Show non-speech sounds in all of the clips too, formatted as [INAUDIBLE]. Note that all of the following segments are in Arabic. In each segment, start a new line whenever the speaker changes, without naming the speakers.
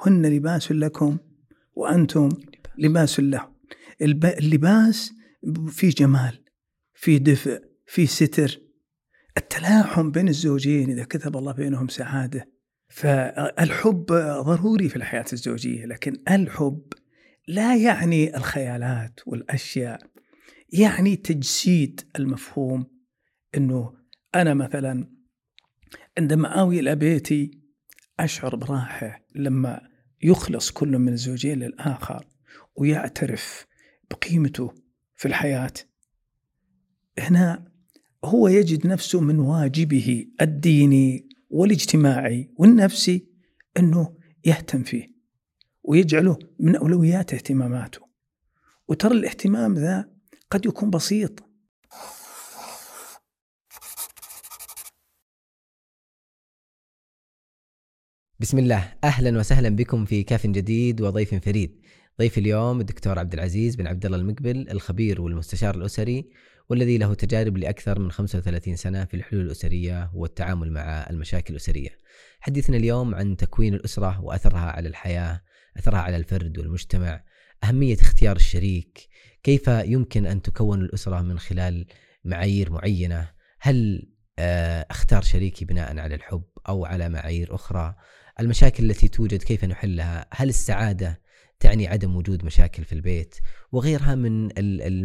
هن لباس لكم وأنتم لباس لهم اللباس في جمال في دفء في ستر. التلاحم بين الزوجين إذا كتب الله بينهم سعادة. فالحب ضروري في الحياة الزوجية لكن الحب لا يعني الخيالات والأشياء يعني تجسيد المفهوم أنه أنا مثلا عندما آوي إلى بيتي أشعر براحة لما يخلص كل من الزوجين للآخر ويعترف بقيمته في الحياة. هنا هو يجد نفسه من واجبه الديني والاجتماعي والنفسي أنه يهتم فيه ويجعله من أولويات اهتماماته. وترى الاهتمام ذا قد يكون بسيط
بسم الله أهلا وسهلا بكم في كاف جديد وضيف فريد. ضيف اليوم الدكتور عبد العزيز بن عبد الله المقبل الخبير والمستشار الأسري والذي له تجارب لأكثر من 35 سنة في الحلول الأسرية والتعامل مع المشاكل الأسرية. حديثنا اليوم عن تكوين الأسرة وأثرها على الحياة، أثرها على الفرد والمجتمع، أهمية اختيار الشريك، كيف يمكن أن تكون الأسرة من خلال معايير معينة؟ هل آه، أختار شريكي بناء على الحب أو على معايير أخرى؟ المشاكل التي توجد كيف نحلها؟ هل السعادة تعني عدم وجود مشاكل في البيت؟ وغيرها من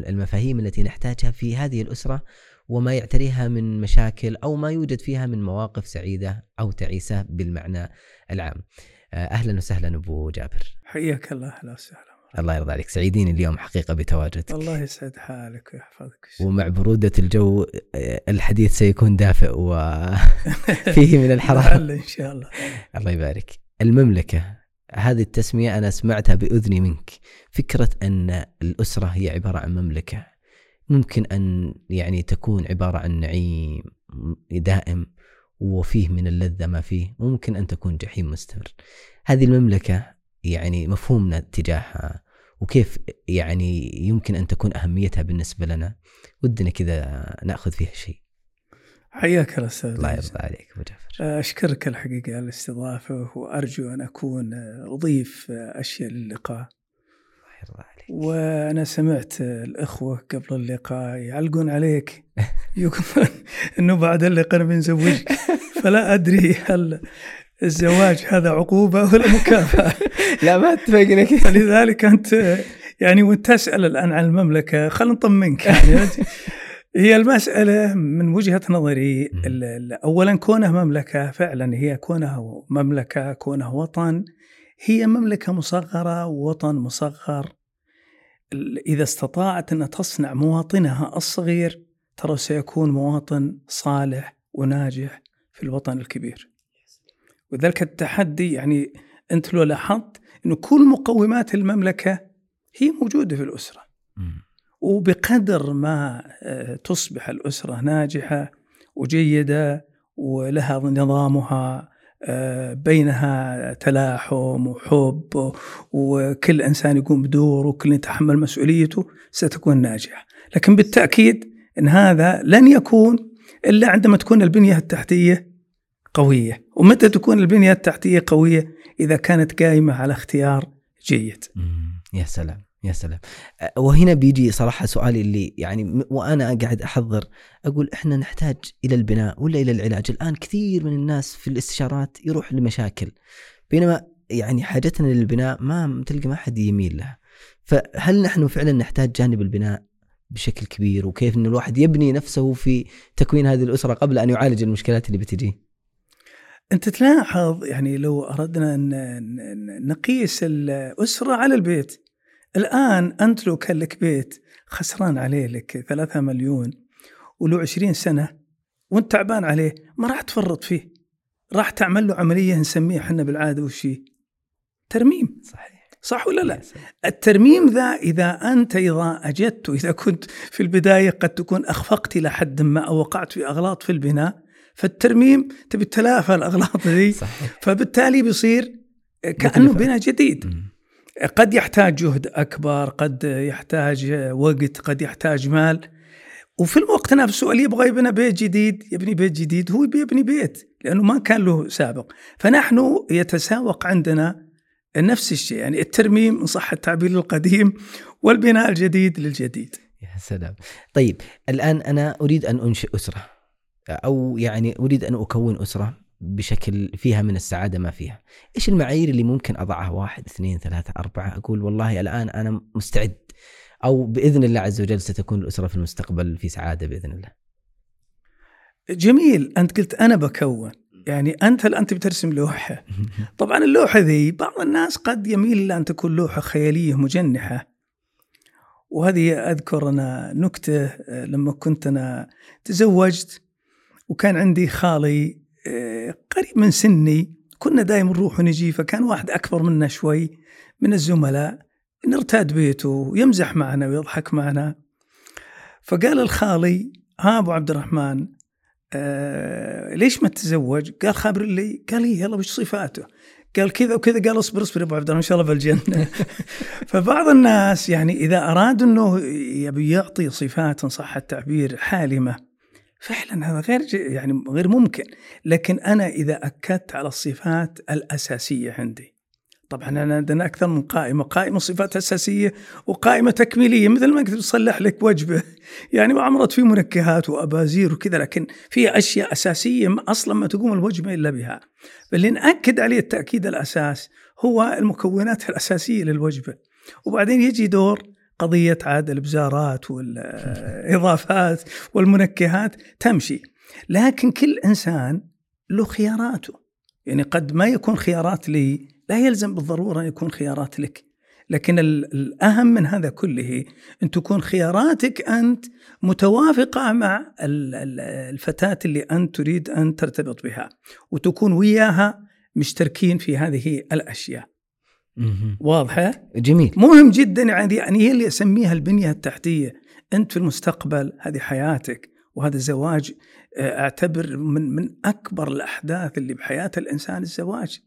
المفاهيم التي نحتاجها في هذه الأسرة وما يعتريها من مشاكل أو ما يوجد فيها من مواقف سعيدة أو تعيسة بالمعنى العام. آه، أهلا وسهلا أبو جابر.
حياك الله أهلا وسهلا.
الله يرضى عليك. سعيدين اليوم حقيقة بتواجدك.
الله يسعد حالك ويحفظك.
ومع برودة الجو الحديث سيكون دافئ وفيه [LAUGHS] من الحرارة [LAUGHS]
إن شاء الله.
الله يبارك. المملكة هذه التسمية أنا سمعتها بأذني منك. فكرة أن الأسرة هي عبارة عن مملكة ممكن أن يعني تكون عبارة عن نعيم دائم وفيه من اللذة ما فيه ممكن أن تكون جحيم مستمر. هذه المملكة يعني مفهومنا تجاهها. وكيف يعني يمكن أن تكون أهميتها بالنسبة لنا. ودنا كذا نأخذ فيها شيء.
حياك الله أستاذ
الله يرضى عليك أبو جعفر.
أشكرك الحقيقة على الاستضافة وأرجو أن أكون أضيف أشياء للقاء.
الله يرضى عليك.
وأنا سمعت الإخوة قبل اللقاء يعلقون عليك. يقولون [LAUGHS] إنه بعد اللقاء بنزوجك فلا أدري هل الزواج هذا عقوبة ولا مكافأة؟ [LAUGHS]
لا ما اتفقنا كذا
فلذلك أنت يعني وأنت تسأل الآن عن المملكة خلينا نطمنك يعني. [LAUGHS] هي المسألة من وجهة نظري أولا كونها مملكة فعلا هي كونها مملكة كونها وطن هي مملكة مصغرة ووطن مصغر. إذا استطاعت أن تصنع مواطنها الصغير ترى سيكون مواطن صالح وناجح في الوطن الكبير. وذلك التحدي يعني أنت لو لاحظت إنه كل مقومات المملكة هي موجودة في الأسرة. وبقدر ما آه، تصبح الأسرة ناجحة وجيدة ولها نظامها آه، بينها تلاحم وحب وكل إنسان يقوم بدوره وكل يتحمل مسؤوليته ستكون ناجحة، لكن بالتأكيد إن هذا لن يكون إلا عندما تكون البنية التحتية قوية. ومتى تكون البنية التحتية قوية؟ إذا كانت قائمة على اختيار جيد.
يا سلام يا سلام. وهنا بيجي صراحة سؤالي اللي يعني وأنا قاعد أحضر أقول إحنا نحتاج إلى البناء ولا إلى العلاج؟ الآن كثير من الناس في الاستشارات يروح لمشاكل. بينما يعني حاجتنا للبناء ما تلقى ما حد يميل لها. فهل نحن فعلا نحتاج جانب البناء بشكل كبير؟ وكيف إن الواحد يبني نفسه في تكوين هذه الأسرة قبل أن يعالج المشكلات اللي بتجي؟
أنت تلاحظ يعني لو أردنا أن نقيس الأسرة على البيت. الآن أنت لو كان لك بيت خسران عليه لك ثلاثة مليون ولو عشرين سنة وأنت تعبان عليه ما راح تفرط فيه. راح تعمل له عملية نسميها إحنا بالعادة وش ترميم.
صحيح.
صح ولا لا؟ الترميم ذا إذا أنت إذا أجدت إذا كنت في البداية قد تكون أخفقت إلى حد ما أو وقعت في أغلاط في البناء فالترميم تبي تلافى الأغلاط ذي صحيح. فبالتالي بيصير كأنه بناء جديد. قد يحتاج جهد أكبر قد يحتاج وقت قد يحتاج مال. وفي الوقت نفسه اللي يبغى يبني بيت جديد يبني بيت جديد هو بيبني بيت لأنه ما كان له سابق. فنحن يتساوق عندنا نفس الشيء يعني الترميم إن صح التعبير القديم والبناء الجديد للجديد.
يا سلام. طيب الآن أنا أريد أن أنشئ أسرة. أو يعني أريد أن أكون أسرة بشكل فيها من السعادة ما فيها. إيش المعايير اللي ممكن أضعها؟ واحد اثنين ثلاثة أربعة. أقول والله الآن أنا مستعد. أو بإذن الله عز وجل ستكون الأسرة في المستقبل في سعادة بإذن الله.
جميل. أنت قلت أنا بكون. يعني أنت هل انت بترسم لوحة. [LAUGHS] طبعا اللوحة ذي بعض الناس قد يميل إلى أن تكون لوحة خيالية مجنحة. وهذه أذكر أنا نكتة آه، لما كنت أنا تزوجت. وكان عندي خالي آه، قريب من سني كنا دائما نروح ونجي فكان واحد أكبر منا شوي من الزملاء نرتاد بيته ويمزح معنا ويضحك معنا فقال الخالي ها أبو عبد الرحمن آه ليش ما تتزوج؟ قال خابر لي قال لي يلا وش صفاته؟ قال كذا وكذا قال اصبر اصبر يا أبو عبد الرحمن إن شاء الله بالجنه [LAUGHS] فبعض الناس يعني إذا اراد إنه يبي يعطي صفات ان صح التعبير حالمة فعلا هذا غير يعني غير ممكن لكن أنا إذا أكدت على الصفات الأساسية عندي طبعا أنا عندنا أكثر من قائمة، قائمة صفات أساسية وقائمة تكميلية مثل ما كنت تصلح لك وجبة يعني وعمرت فيه منكهات وأبازير وكذا لكن في أشياء أساسية أصلا ما تقوم الوجبة إلا بها. فاللي نأكد عليه التأكيد الأساس هو المكونات الأساسية للوجبة. وبعدين يجي دور قضية عاد الإبزارات والإضافات والمنكهات تمشي. لكن كل إنسان له خياراته. يعني قد ما يكون خيارات لي لا يلزم بالضرورة أن يكون خيارات لك لكن الأهم من هذا كله أن تكون خياراتك أنت متوافقة مع الفتاة اللي أنت تريد أن ترتبط بها وتكون وياها مشتركين في هذه الأشياء. واضحه؟
جميل.
مهم جدا يعني يعني هي اللي أسميها البنية التحتية، أنت في المستقبل هذه حياتك وهذا الزواج آه، أعتبر من من أكبر الأحداث اللي بحياة الإنسان الزواج.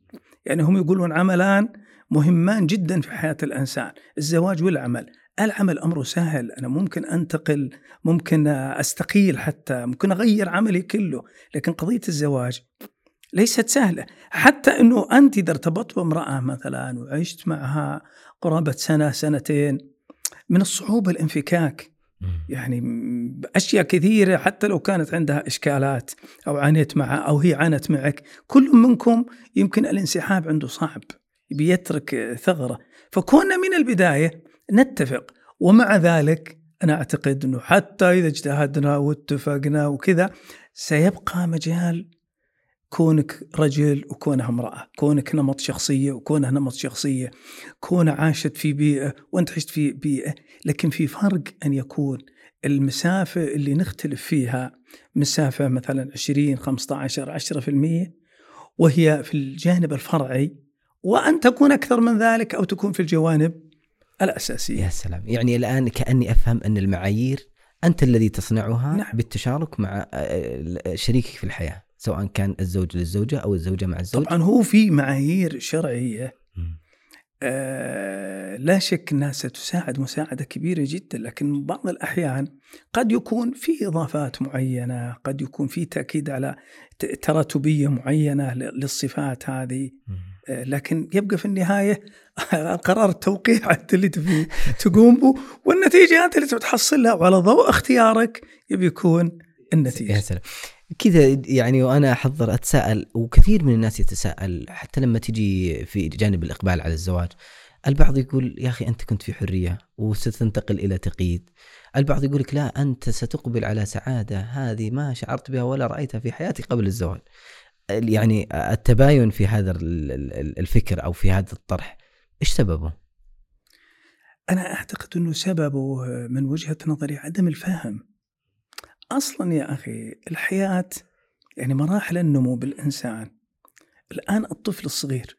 يعني هم يقولون عملان مهمان جدا في حياة الإنسان. الزواج والعمل. العمل أمره سهل. أنا ممكن أنتقل ممكن أستقيل حتى ممكن أغير عملي كله. لكن قضية الزواج ليست سهلة. حتى أنه أنت إذا ارتبطت بامرأة مثلا وعشت معها قرابة سنة سنتين من الصعوبة الانفكاك. يعني اشياء كثيرة حتى لو كانت عندها إشكالات أو عانيت معها أو هي عانت معك كل منكم يمكن الانسحاب عنده صعب بيترك ثغرة. فكنا من البداية نتفق ومع ذلك أنا أعتقد إنه حتى إذا اجتهدنا واتفقنا وكذا سيبقى مجال كونك رجل وكونها امرأة كونك نمط شخصية وكونها نمط شخصية كونها عاشت في بيئة وانت عشت في بيئة لكن في فرق أن يكون المسافة اللي نختلف فيها مسافة مثلا 20 15 10% وهي في الجانب الفرعي وأن تكون أكثر من ذلك أو تكون في الجوانب الأساسية.
يا سلام. يعني الآن كأني أفهم أن المعايير أنت الذي تصنعها نعم. بالتشارك مع آه، شريكك في الحياة. سواء كان الزوج للزوجة أو الزوجة مع الزوج.
طبعا هو في معايير شرعية. آه لا شك أنها ستساعد مساعدة كبيرة جدا لكن بعض الأحيان قد يكون في إضافات معينة، قد يكون في تأكيد على تراتبية معينة للصفات هذه. آه لكن يبقى في النهاية [LAUGHS] قرار التوقيع أنت اللي تبي تقوم به والنتيجة أنت اللي تحصلها وعلى ضوء اختيارك يبي يكون النتيجة.
يا سلام. كذا يعني وأنا أحضر أتساءل وكثير من الناس يتساءل حتى لما تجي في جانب الإقبال على الزواج البعض يقول يا أخي أنت كنت في حرية وستنتقل إلى تقييد. البعض يقول لك لا أنت ستقبل على سعادة هذه ما شعرت بها ولا رأيتها في حياتي قبل الزواج. يعني التباين في هذا الفكر أو في هذا الطرح إيش سببه؟
أنا أعتقد إنه سببه من وجهة نظري عدم الفهم. أصلا يا أخي الحياة يعني مراحل النمو بالإنسان. الآن الطفل الصغير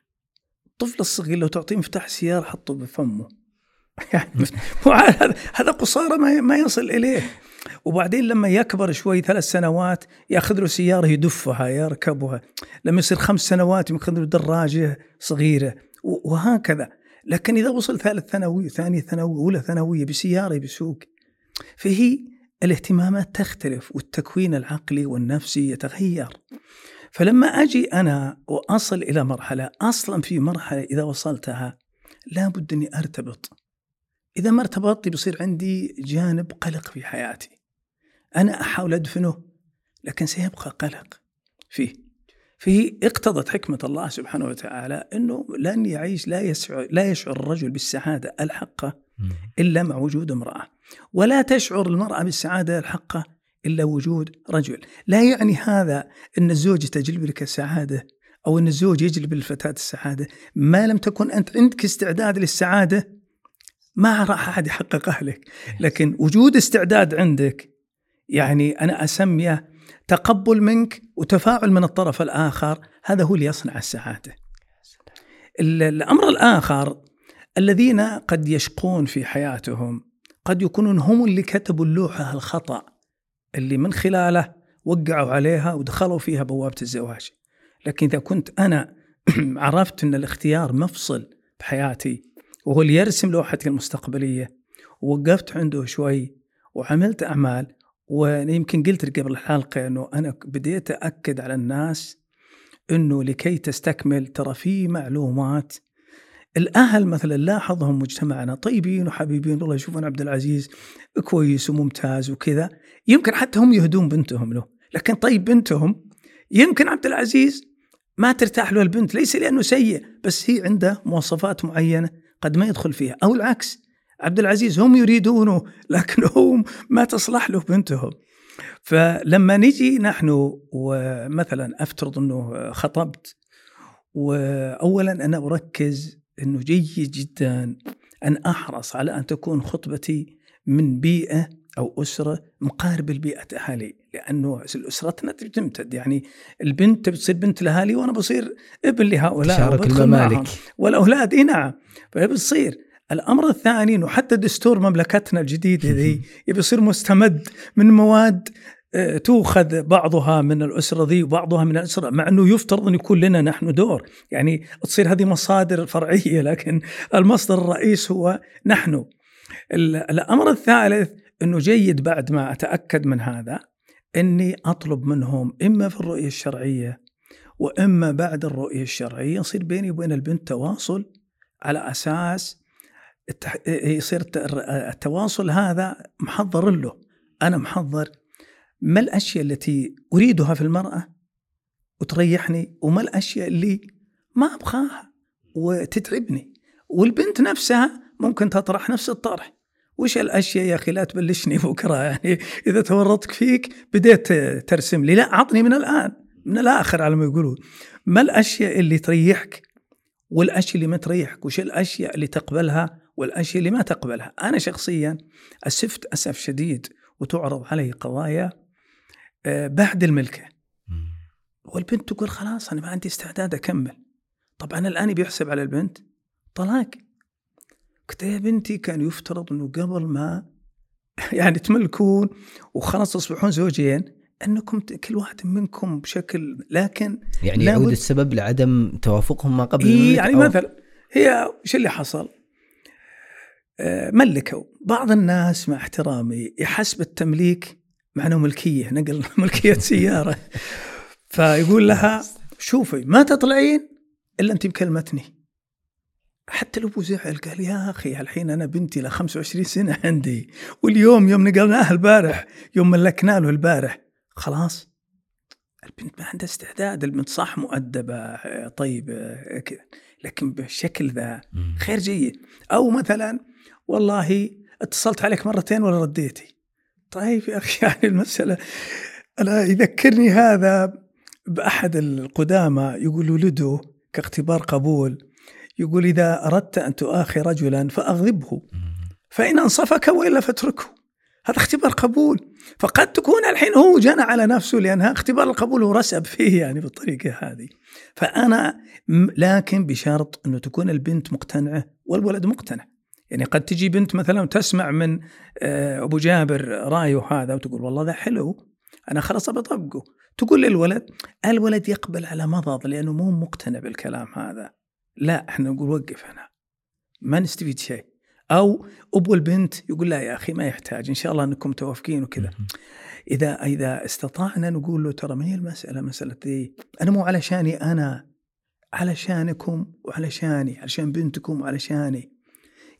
الطفل الصغير لو تعطيه مفتاح سيارة حطه بفمه. [LAUGHS] يعني [LAUGHS] هذا قصارى ما ما يصل إليه. وبعدين لما يكبر شوي ثلاث سنوات يأخذ له سيارة يدفها يركبها. لما يصير خمس سنوات يأخذ له دراجة صغيرة. وهكذا. لكن إذا وصل ثالث ثانوي ثاني ثانوي أولى ثانوية بسيارة بسوق فهي الاهتمامات تختلف والتكوين العقلي والنفسي يتغير. فلما أجي أنا وأصل إلى مرحلة أصلا في مرحلة إذا وصلتها لابد أني أرتبط. إذا ما ارتبطت بيصير عندي جانب قلق في حياتي. أنا أحاول أدفنه لكن سيبقى قلق فيه. فيه اقتضت حكمة الله سبحانه وتعالى أنه لن يعيش لا يشعر, لا يشعر الرجل بالسعادة الحقة. إلا مع وجود امرأة. ولا تشعر المرأة بالسعادة الحقة إلا وجود رجل. لا يعني هذا أن الزوج تجلب لك السعادة أو أن الزوج يجلب للفتاة السعادة. ما لم تكن أنت عندك استعداد للسعادة ما راح أحد يحققها لك لكن وجود استعداد عندك يعني أنا أسميه تقبل منك وتفاعل من الطرف الآخر هذا هو اللي يصنع السعادة. الأمر الآخر الذين قد يشقون في حياتهم قد يكونون هم اللي كتبوا اللوحة الخطأ اللي من خلاله وقعوا عليها ودخلوا فيها بوابة الزواج. لكن إذا كنت أنا [CLEARS THROAT] عرفت أن الاختيار مفصل بحياتي وهو اللي يرسم لوحتي المستقبلية ووقفت عنده شوي وعملت أعمال ويمكن قلت قبل الحلقة أنه أنا بديت أكد على الناس أنه لكي تستكمل ترى في معلومات الأهل مثلا لاحظهم مجتمعنا طيبين وحبيبين والله يشوفون عبد العزيز كويس وممتاز وكذا. يمكن حتى هم يهدون بنتهم له لكن طيب بنتهم يمكن عبد العزيز ما ترتاح له البنت ليس لأنه سيء بس هي عنده مواصفات معينة قد ما يدخل فيها أو العكس عبد العزيز هم يريدونه لكن هم ما تصلح له بنتهم. فلما نجي نحن ومثلا أفترض إنه خطبت واولا أنا أركز إنه جيد جدا أن أحرص على أن تكون خطبتي من بيئة أو أسرة مقاربه لبيئة أهالي لأنه اسرتنا تمتد. يعني البنت تبي تصير بنت الاهالي وأنا بصير ابن لهؤلاء
تشارك الممالك.
والأولاد إي نعم. فبتصير الأمر الثاني إنه حتى دستور مملكتنا الجديدة [LAUGHS] ذي يبي يصير مستمد من مواد تؤخذ بعضها من الأسرة ذي وبعضها من الأسرة مع أنه يفترض أن يكون لنا نحن دور، يعني تصير هذه مصادر فرعية لكن المصدر الرئيس هو نحن. الأمر الثالث أنه جيد بعد ما أتأكد من هذا أني أطلب منهم إما في الرؤية الشرعية وإما بعد الرؤية الشرعية يصير بيني وبين البنت تواصل على أساس يصير التواصل هذا محضر له أنا محضر ما الأشياء التي أريدها في المرأة وتريحني وما الأشياء اللي ما أبغاها وتتعبني؟ والبنت نفسها ممكن تطرح نفس الطرح. وش الأشياء يا أخي لا تبلشني [LAUGHS] بكرة؟ يعني إذا تورطك فيك بديت ترسم لي. لا عطني من الآن من الآخر على ما يقولون ما الأشياء اللي تريحك والأشياء اللي ما تريحك؟ وش الأشياء اللي تقبلها والأشياء اللي ما تقبلها؟ أنا شخصيا أسفت أسف شديد وتعرض علي قضايا بعد الملكة. والبنت تقول خلاص أنا ما عندي استعداد أكمل. طبعا الآن بيحسب على البنت؟ طلاق. قلت يا بنتي كان يفترض إنه قبل ما [LAUGHS] يعني تملكون وخلاص تصبحون زوجين أنكم كل واحد منكم بشكل لكن
يعني يعود السبب لعدم توافقهم ما قبل
إيه يعني أو... مثلا هي إيش اللي حصل؟ آه ملكوا. بعض الناس مع احترامي يحسب التمليك معناه ملكية نقل [LAUGHS] ملكية سيارة. فيقول لها شوفي ما تطلعين إلا انت مكلمتني حتى لو زعل قال يا أخي الحين أنا بنتي له 25 سنة عندي واليوم يوم نقلناها البارح يوم ملكنا له البارح. خلاص البنت ما عندها استعداد البنت صح مؤدبة طيبه كذا لكن بالشكل ذا خير جيد. أو مثلا والله اتصلت عليك مرتين ولا رديتي؟ طيب يا أخي [LAUGHS] يعني المسألة أنا يذكرني هذا بأحد القدامى يقول ولده كاختبار قبول يقول إذا أردت أن تؤاخي رجلا فأغضبه فإن أنصفك وإلا فاتركه. هذا اختبار قبول. فقد تكون الحين هو جنى على نفسه لأنها اختبار القبول ورسب فيه يعني بالطريقة هذه. فأنا لكن بشرط أنه تكون البنت مقتنعة والولد مقتنع. يعني قد تجي بنت مثلا وتسمع من آه، أبو جابر رأيه هذا وتقول والله ذا حلو أنا خلاص بطبقه تقول للولد الولد يقبل على مضض لأنه مو مقتنع بالكلام هذا. لا إحنا نقول وقف هنا. ما نستفيد شيء. أو أبو البنت يقول لا يا أخي ما يحتاج إن شاء الله أنكم توافقين وكذا. إذا إذا استطعنا نقول له ترى ما هي المسألة؟ مسألة دي أنا مو علشاني أنا علشانكم وعلشاني علشان بنتكم وعلشاني.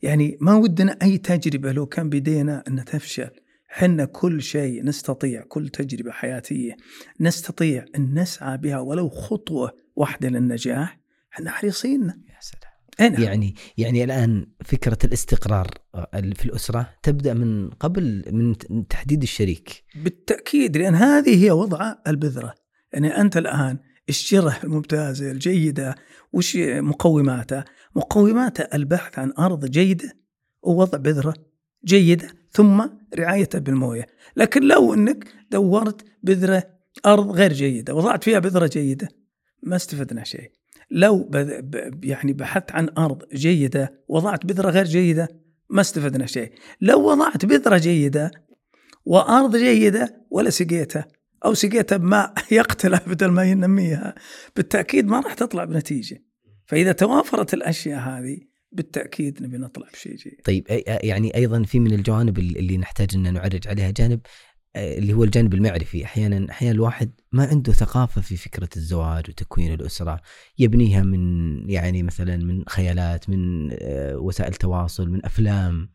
يعني ما ودنا أي تجربة لو كان بدينا أن تفشل حنا كل شيء نستطيع كل تجربة حياتية نستطيع أن نسعى بها ولو خطوة واحدة للنجاح إحنا حريصين.
يا سلام. نعم. يعني يعني الآن فكرة الاستقرار في الأسرة تبدأ من قبل من تحديد الشريك.
بالتأكيد لأن هذه هي وضع البذرة. يعني أنت الآن الشره الممتازة الجيدة وش مقوماتها؟ مقوماتها البحث عن أرض جيدة ووضع بذرة جيدة ثم رعايتها بالموية، لكن لو إنك دورت بذرة أرض غير جيدة وضعت فيها بذرة جيدة ما استفدنا شيء. لو يعني بحثت عن أرض جيدة وضعت بذرة غير جيدة ما استفدنا شيء. لو وضعت بذرة جيدة وأرض جيدة ولا سقيتها أو سقيتها بماء يقتلها بدل ما ينميها بالتأكيد ما راح تطلع بنتيجة. فإذا توافرت الأشياء هذه بالتأكيد نبي نطلع بشيء جيد.
طيب يعني أيضا في من الجوانب اللي نحتاج إن نعرج عليها جانب اللي هو الجانب المعرفي أحيانا أحيانا الواحد ما عنده ثقافة في فكرة الزواج وتكوين الأسرة يبنيها من يعني مثلا من خيالات من وسائل تواصل من أفلام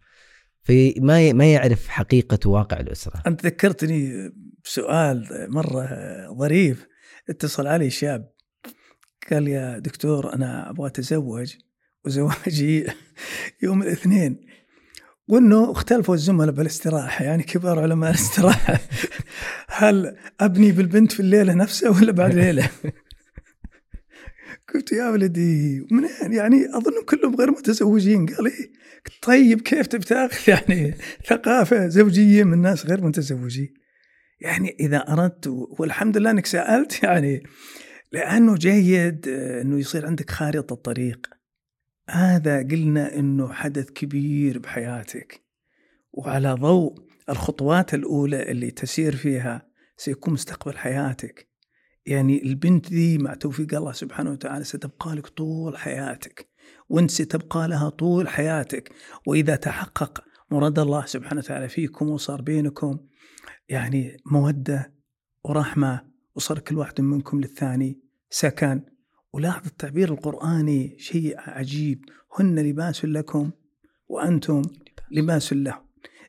فما ما يعرف حقيقة واقع الأسرة.
أنت ذكرتني بسؤال مرة ظريف. اتصل علي شاب قال يا دكتور أنا أبغى أتزوج وزواجي [LAUGHS] يوم الاثنين. وأنه اختلفوا الزملاء بالاستراحة يعني كبار علماء الاستراحة. [LAUGHS] هل أبني بالبنت في الليلة نفسها ولا بعد [LAUGHS] ليلة؟ قلت يا ولدي منين؟ يعني أظن كلهم غير متزوجين. قال إيه؟ طيب كيف تبي تأخذ؟ [LAUGHS] يعني ثقافة زوجية من ناس غير متزوجين. يعني إذا أردت والحمد لله إنك سألت [LAUGHS] يعني لأنه جيد إنه يصير عندك خارطة طريق هذا قلنا إنه حدث كبير بحياتك. وعلى ضوء الخطوات الأولى اللي تسير فيها سيكون مستقبل حياتك. يعني البنت ذي مع توفيق الله سبحانه وتعالى ستبقى لك طول حياتك وانت ستبقى لها طول حياتك. وإذا تحقق مراد الله سبحانه وتعالى فيكم وصار بينكم يعني مودة ورحمة وصار كل واحد منكم للثاني سكن. ولاحظ التعبير القرآني شيء عجيب. هن لباس لكم وأنتم لباس. لهم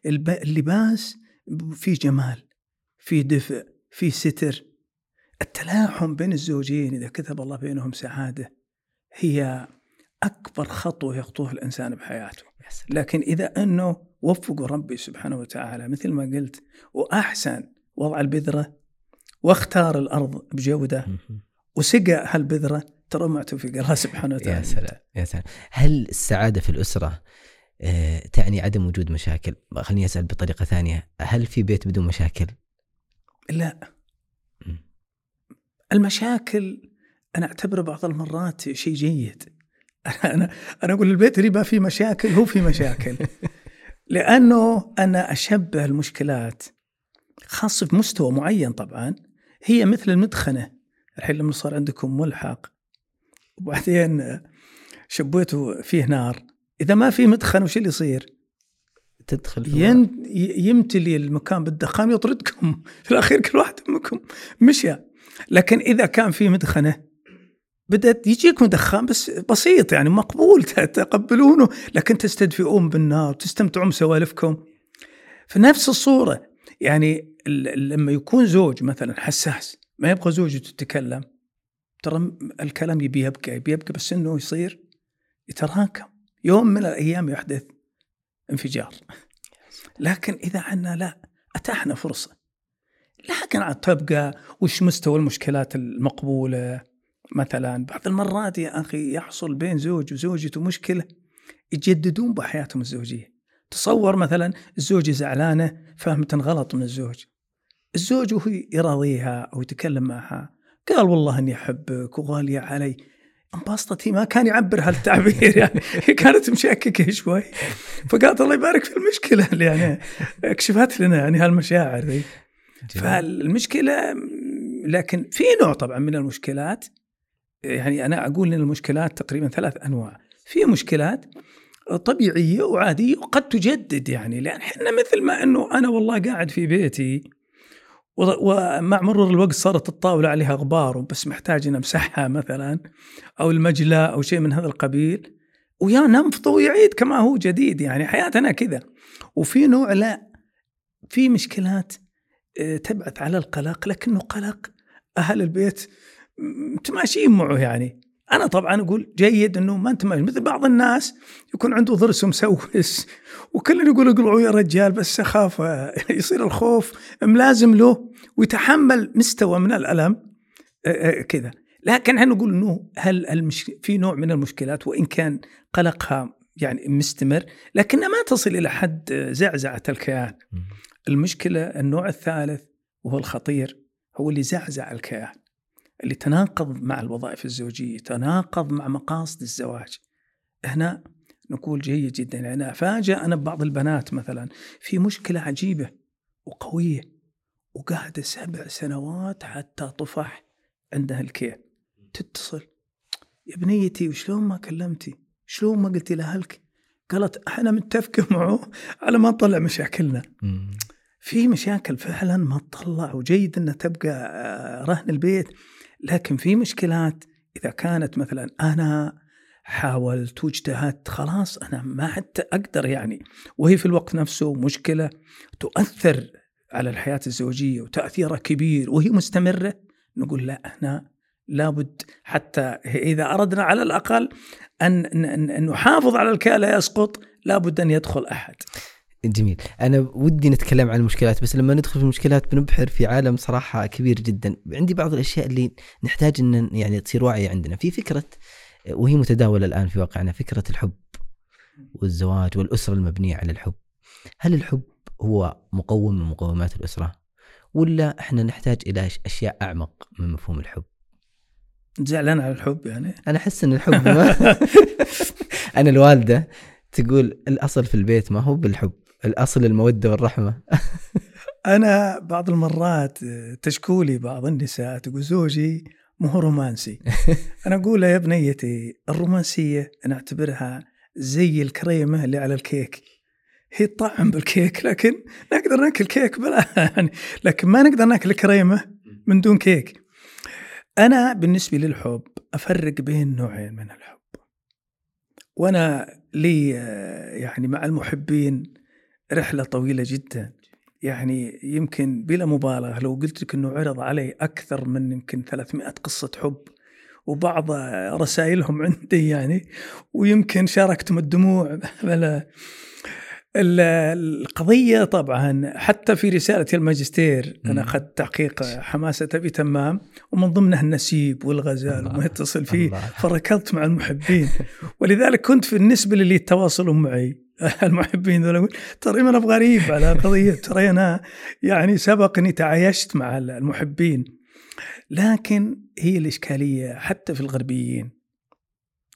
اللباس في جمال في دفء في ستر. التلاحم بين الزوجين إذا كتب الله بينهم سعادة هي أكبر خطوة يخطوها الإنسان بحياته. لكن إذا أنه وفقوا ربي سبحانه وتعالى مثل ما قلت وأحسن وضع البذرة واختار الأرض بجودة وسقى هالبذرة ترى مع توفيق الله سبحانه وتعالى.
يا سلام يا سلام. هل السعادة في الأسرة آه، تعني عدم وجود مشاكل؟ خليني أسأل بطريقة ثانية هل في بيت بدون مشاكل؟
لا. المشاكل أنا أعتبره بعض المرات شيء جيد. [LAUGHS] أنا أنا أقول البيت اللي ما فيه مشاكل؟ هو في مشاكل. [LAUGHS] لأنه أنا أشبه المشكلات خاصة في مستوى معين طبعا هي مثل المدخنة. الحين لما صار عندكم ملحق وبعدين شبيتوا فيه نار إذا ما في مدخن وش اللي يصير؟
تدخل في
ين... يمتلي المكان بالدخان يطردكم. [LAUGHS] في الأخير كل واحد منكم مشى. لكن إذا كان في مدخنة بدأت يجيكم دخان بس بسيط يعني مقبول [LAUGHS] تتقبلونه لكن تستدفئون بالنار تستمتعون بسوالفكم. في نفس الصورة يعني لما يكون زوج مثلا حساس ما يبغى زوجته تتكلم ترى الكلام يبي يبقى يبي يبقى بس إنه يصير يتراكم. يوم من الأيام يحدث انفجار. [LAUGHS] لكن إذا عنا لا أتاحنا فرصة. لكن عاد تبقى وش مستوى المشكلات المقبولة؟ مثلا بعض المرات يا أخي يحصل بين زوج وزوجته مشكلة يجددون بحياتهم الزوجية. تصور مثلا الزوجه زعلانة فهمت غلط من الزوج. الزوج وهو يراضيها أو يتكلم معها قال والله إني أحبك وغاليه علي. انبسطت هي ما كان يعبر هالتعبير [LAUGHS] يعني كانت مشككة شوي. فقالت الله يبارك في المشكلة يعني أكشفت لنا يعني هالمشاعر فالمشكلة لكن في نوع طبعا من المشكلات يعني أنا أقول إن المشكلات تقريبا ثلاث أنواع. في مشكلات طبيعية وعادية وقد تجدد يعني لأن إحنا مثل ما إنه أنا والله قاعد في بيتي ومع مرور الوقت صارت الطاولة عليها غبار وبس محتاج نمسحها مثلا أو المجلة أو شيء من هذا القبيل ويا ننفض ويعيد كما هو جديد يعني حياتنا كذا. وفي نوع لا في مشكلات تبعث على القلق لكنه قلق. أهل البيت متماشيين معه يعني. أنا طبعا أقول جيد إنه ما انت مثل بعض الناس يكون عنده ضرس مسوس وكل يقول اقلعوا يا رجال بس أخاف [LAUGHS] يصير الخوف ملازم له ويتحمل مستوى من الألم كذا. لكن إحنا نقول إنه هل. في نوع من المشكلات وإن كان قلقها يعني مستمر لكنها ما تصل إلى حد زعزعة الكيان. المشكلة النوع الثالث وهو الخطير هو اللي زعزع الكيان اللي تناقض مع الوظائف الزوجية تناقض مع مقاصد الزواج. هنا نقول جيد جدا يعني أفاجأ أنا ببعض البنات مثلا في مشكلة عجيبة وقوية وقاعدة سبع سنوات حتى طفح عندها الكيل تتصل يا بنيتي وشلون ما كلمتي؟ شلون ما قلتي لأهلك؟ قالت إحنا متفقة معه على ما نطلع مشاكلنا. في مشاكل فعلا ما تطلع وجيد انها تبقى آه، رهن البيت. لكن في مشكلات إذا كانت مثلا أنا حاولت واجتهدت خلاص أنا ما حتى أقدر يعني. وهي في الوقت نفسه مشكلة تؤثر على الحياة الزوجية وتأثيرها كبير وهي مستمرة. نقول لا هنا لابد حتى إذا أردنا على الأقل أن نحافظ على الكاء لا يسقط لابد أن يدخل أحد.
جميل. أنا ودي نتكلم عن المشكلات بس لما ندخل في المشكلات بنبحر في عالم صراحة كبير جدا. عندي بعض الأشياء اللي نحتاج إن يعني تصير واعيه عندنا. في فكرة وهي متداولة الآن في واقعنا فكرة الحب والزواج والأسرة المبنية على الحب. هل الحب هو مقوم من مقومات الأسرة؟ ولا إحنا نحتاج إلى أشياء أعمق من مفهوم الحب؟
زعلان على الحب يعني؟
أنا أحس إن الحب ما [LAUGHS] [LAUGHS] أنا الوالدة تقول الأصل في البيت ما هو بالحب. الأصل المودة والرحمة. [LAUGHS]
أنا بعض المرات تشكولي بعض النساء تقول زوجي مو هو رومانسي. [LAUGHS] أنا أقول يا بنيتي الرومانسية أنا أعتبرها زي الكريمة اللي على الكيك. هي طعم بالكيك لكن نقدر ناكل كيك بلا [LAUGHS] يعني لكن ما نقدر ناكل كريمه من دون كيك. أنا بالنسبة للحب أفرق بين نوعين من الحب. وأنا لي يعني مع المحبين رحلة طويلة جدا. يعني يمكن بلا مبالغة لو قلت لك إنه عرض علي أكثر من يمكن 300 قصة حب وبعض رسائلهم عندي يعني ويمكن شاركتهم الدموع. [LAUGHS] بلا القضية طبعا حتى في رسالة الماجستير أنا أخذت تحقيق حماسة بتمام ومن ضمنها النسيب والغزال وما يتصل فيه فركضت مع المحبين. [LAUGHS] ولذلك كنت في النسبة للي يتواصلوا معي [LAUGHS] المحبين ذولا ترى أنا غريب على قضية ترى أنا يعني سبق اني تعايشت مع المحبين. لكن هي الإشكالية حتى في الغربيين.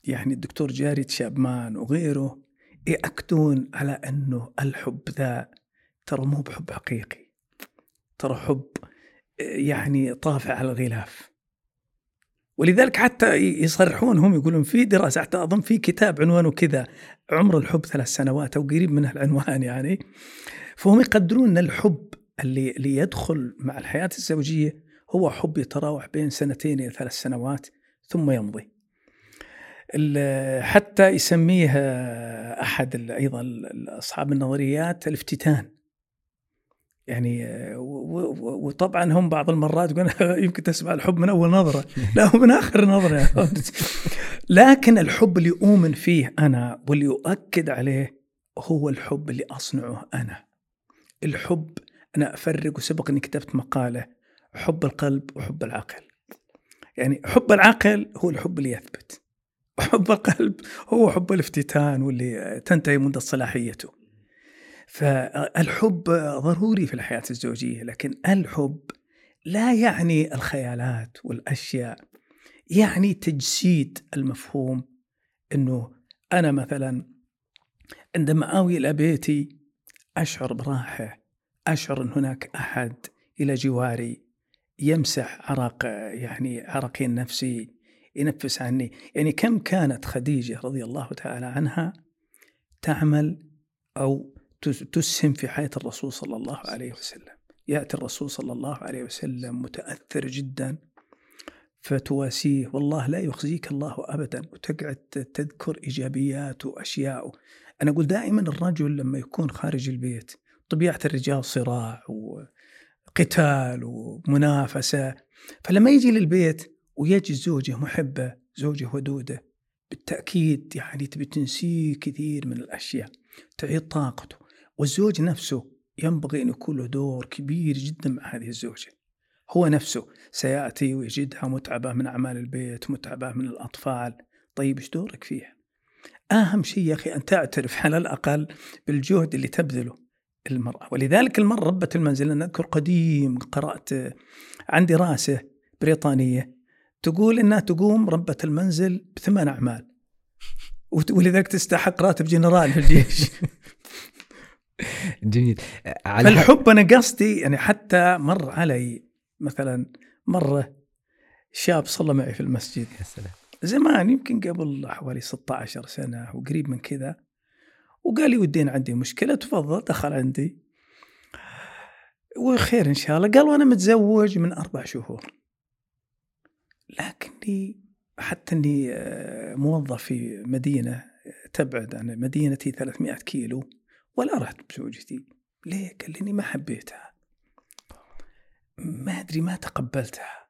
يعني الدكتور جاري شابمان وغيره يأكدون على أنه الحب ذا ترى مو بحب حقيقي. ترى حب يعني طافع على الغلاف. ولذلك حتى يصرحون هم يقولون في دراسة حتى أظن في كتاب عنوانه كذا عمر الحب ثلاث سنوات أو قريب من العنوان يعني. فهم يقدرون أن الحب اللي, اللي يدخل مع الحياة الزوجية هو حب يتراوح بين سنتين إلى ثلاث سنوات ثم يمضي. حتى يسميه أحد أيضا أصحاب النظريات الافتتان. يعني وطبعا هم بعض المرات يقول [LAUGHS] يمكن تسمع الحب من أول نظرة. [LAUGHS] لا هو من آخر نظرة لكن الحب اللي أؤمن فيه أنا واللي أؤكد عليه هو الحب اللي أصنعه أنا. الحب أنا أفرق وسبق إني كتبت مقالة حب القلب وحب العقل. يعني حب العقل هو الحب اللي يثبت وحب القلب هو حب الافتتان واللي تنتهي مدة صلاحيته. فالحب ضروري في الحياة الزوجية لكن الحب لا يعني الخيالات والأشياء يعني تجسيد المفهوم أنه أنا مثلا عندما آوي إلى بيتي أشعر براحة أشعر أن هناك أحد إلى جواري يمسح عرق يعني عرقي النفسي ينفس عني. يعني كم كانت خديجة رضي الله تعالى عنها تعمل أو تسهم في حياة الرسول صلى الله عليه وسلم. يأتي الرسول صلى الله عليه وسلم متأثر جدا فتواسيه والله لا يخزيك الله أبدا. وتقعد تذكر إيجابيات وأشياء أنا أقول دائما الرجل لما يكون خارج البيت طبيعة الرجال صراع وقتال ومنافسة فلما يجي للبيت ويجي زوجة محبة زوجة ودودة بالتأكيد يعني تبي تنسيه كثير من الأشياء تعيد طاقته. والزوج نفسه ينبغي أن يكون له دور كبير جدا مع هذه الزوجة. هو نفسه سيأتي ويجدها متعبة من أعمال البيت متعبة من الأطفال. طيب إيش دورك فيها؟ أهم شيء يا أخي أن تعترف على الأقل بالجهد اللي تبذله المرأة. ولذلك المرأة ربة المنزل أنا أذكر قديم قرأت عن دراسة بريطانية تقول إنها تقوم ربة المنزل بثمان أعمال. ولذلك تستحق راتب جنرال في الجيش. [LAUGHS] [LAUGHS]
جميل.
على الحب أنا قصدي يعني حتى مر علي مثلا مرة شاب صلى معي في المسجد.
يا سلام.
زمان يمكن قبل حوالي 16 سنة وقريب من كذا وقال لي ودين عندي مشكلة تفضل دخل عندي. وخير إن شاء الله. قال وأنا متزوج من أربع شهور. لكني حتى إني آه، موظف في مدينة تبعد عن مدينتي 300 كيلو. ولا رحت بزوجتي ليه؟ قال لي ما حبيتها. ما أدري ما تقبلتها.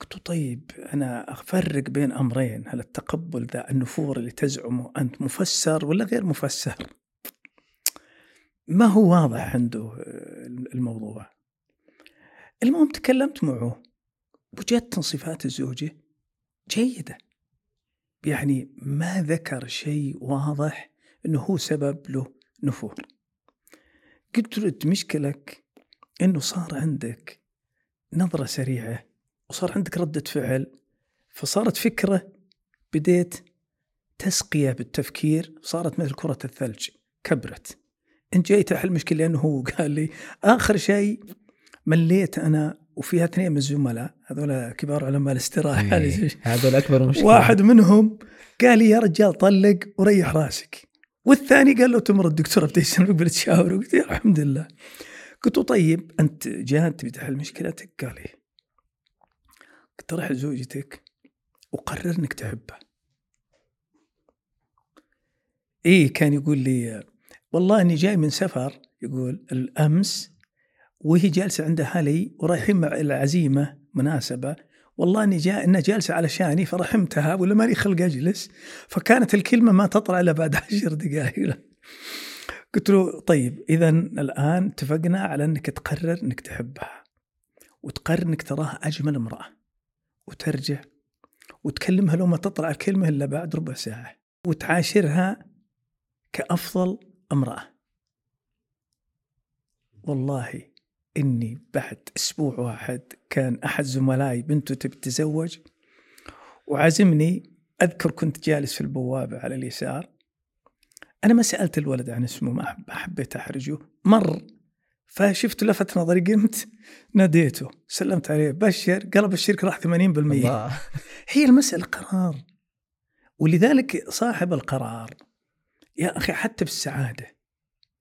قلت طيب أنا أفرق بين أمرين. هل التقبل ذا النفور اللي تزعمه أنت مفسر ولا غير مفسر؟ ما هو واضح عنده آه، الموضوع. المهم تكلمت معه. وجدت صفات الزوجة جيدة. يعني ما ذكر شيء واضح إنه هو سبب له نفور. قلت له مشكلك إنه صار عندك نظرة سريعة وصار عندك ردة فعل فصارت فكرة بديت تسقية بالتفكير صارت مثل كرة الثلج كبرت. انت جاي تحل مشكلة لأنه هو [LAUGHS] قال لي آخر شيء مليت أنا وفيها اثنين من الزملاء هذول كبار علماء الاستراحه
إيه، هذول أكبر مشكلة.
واحد منهم قال لي يا رجال طلق وريح رأسك. والثاني قال له تمر الدكتور ابتسم قبل تشاور قلت الحمد لله. قلت له طيب أنت جاهد تبي تحل مشكلتك؟ قال إيه. قلت روح لزوجتك وقرر إنك تحبها إيه كان يقول لي والله إني جاي من سفر يقول الأمس وهي جالسة عند أهلي ورايحين مع العزيمة مناسبة. والله إني جاء إنها جالسة علشاني فرحمتها ولا مالي خلق أجلس. فكانت الكلمة ما تطلع إلا بعد [LAUGHS] عشر دقائق. قلت له طيب اذا الآن اتفقنا على إنك تقرر إنك تحبها وتقرر إنك تراها أجمل امرأة وترجع وتكلمها لو ما تطلع الكلمة إلا بعد ربع ساعة وتعاشرها كأفضل امرأة. والله إني بعد أسبوع واحد كان أحد زملائي بنته تبي تتزوج وعزمني أذكر كنت جالس في البوابة على اليسار. أنا ما سألت الولد عن اسمه ما حبيت أحرجه. مر فشفت لفت نظري قمت ناديته سلمت عليه بشر. قال بشرك. راح 80% الله. [LAUGHS] هي المسألة قرار. ولذلك صاحب القرار يا أخي حتى في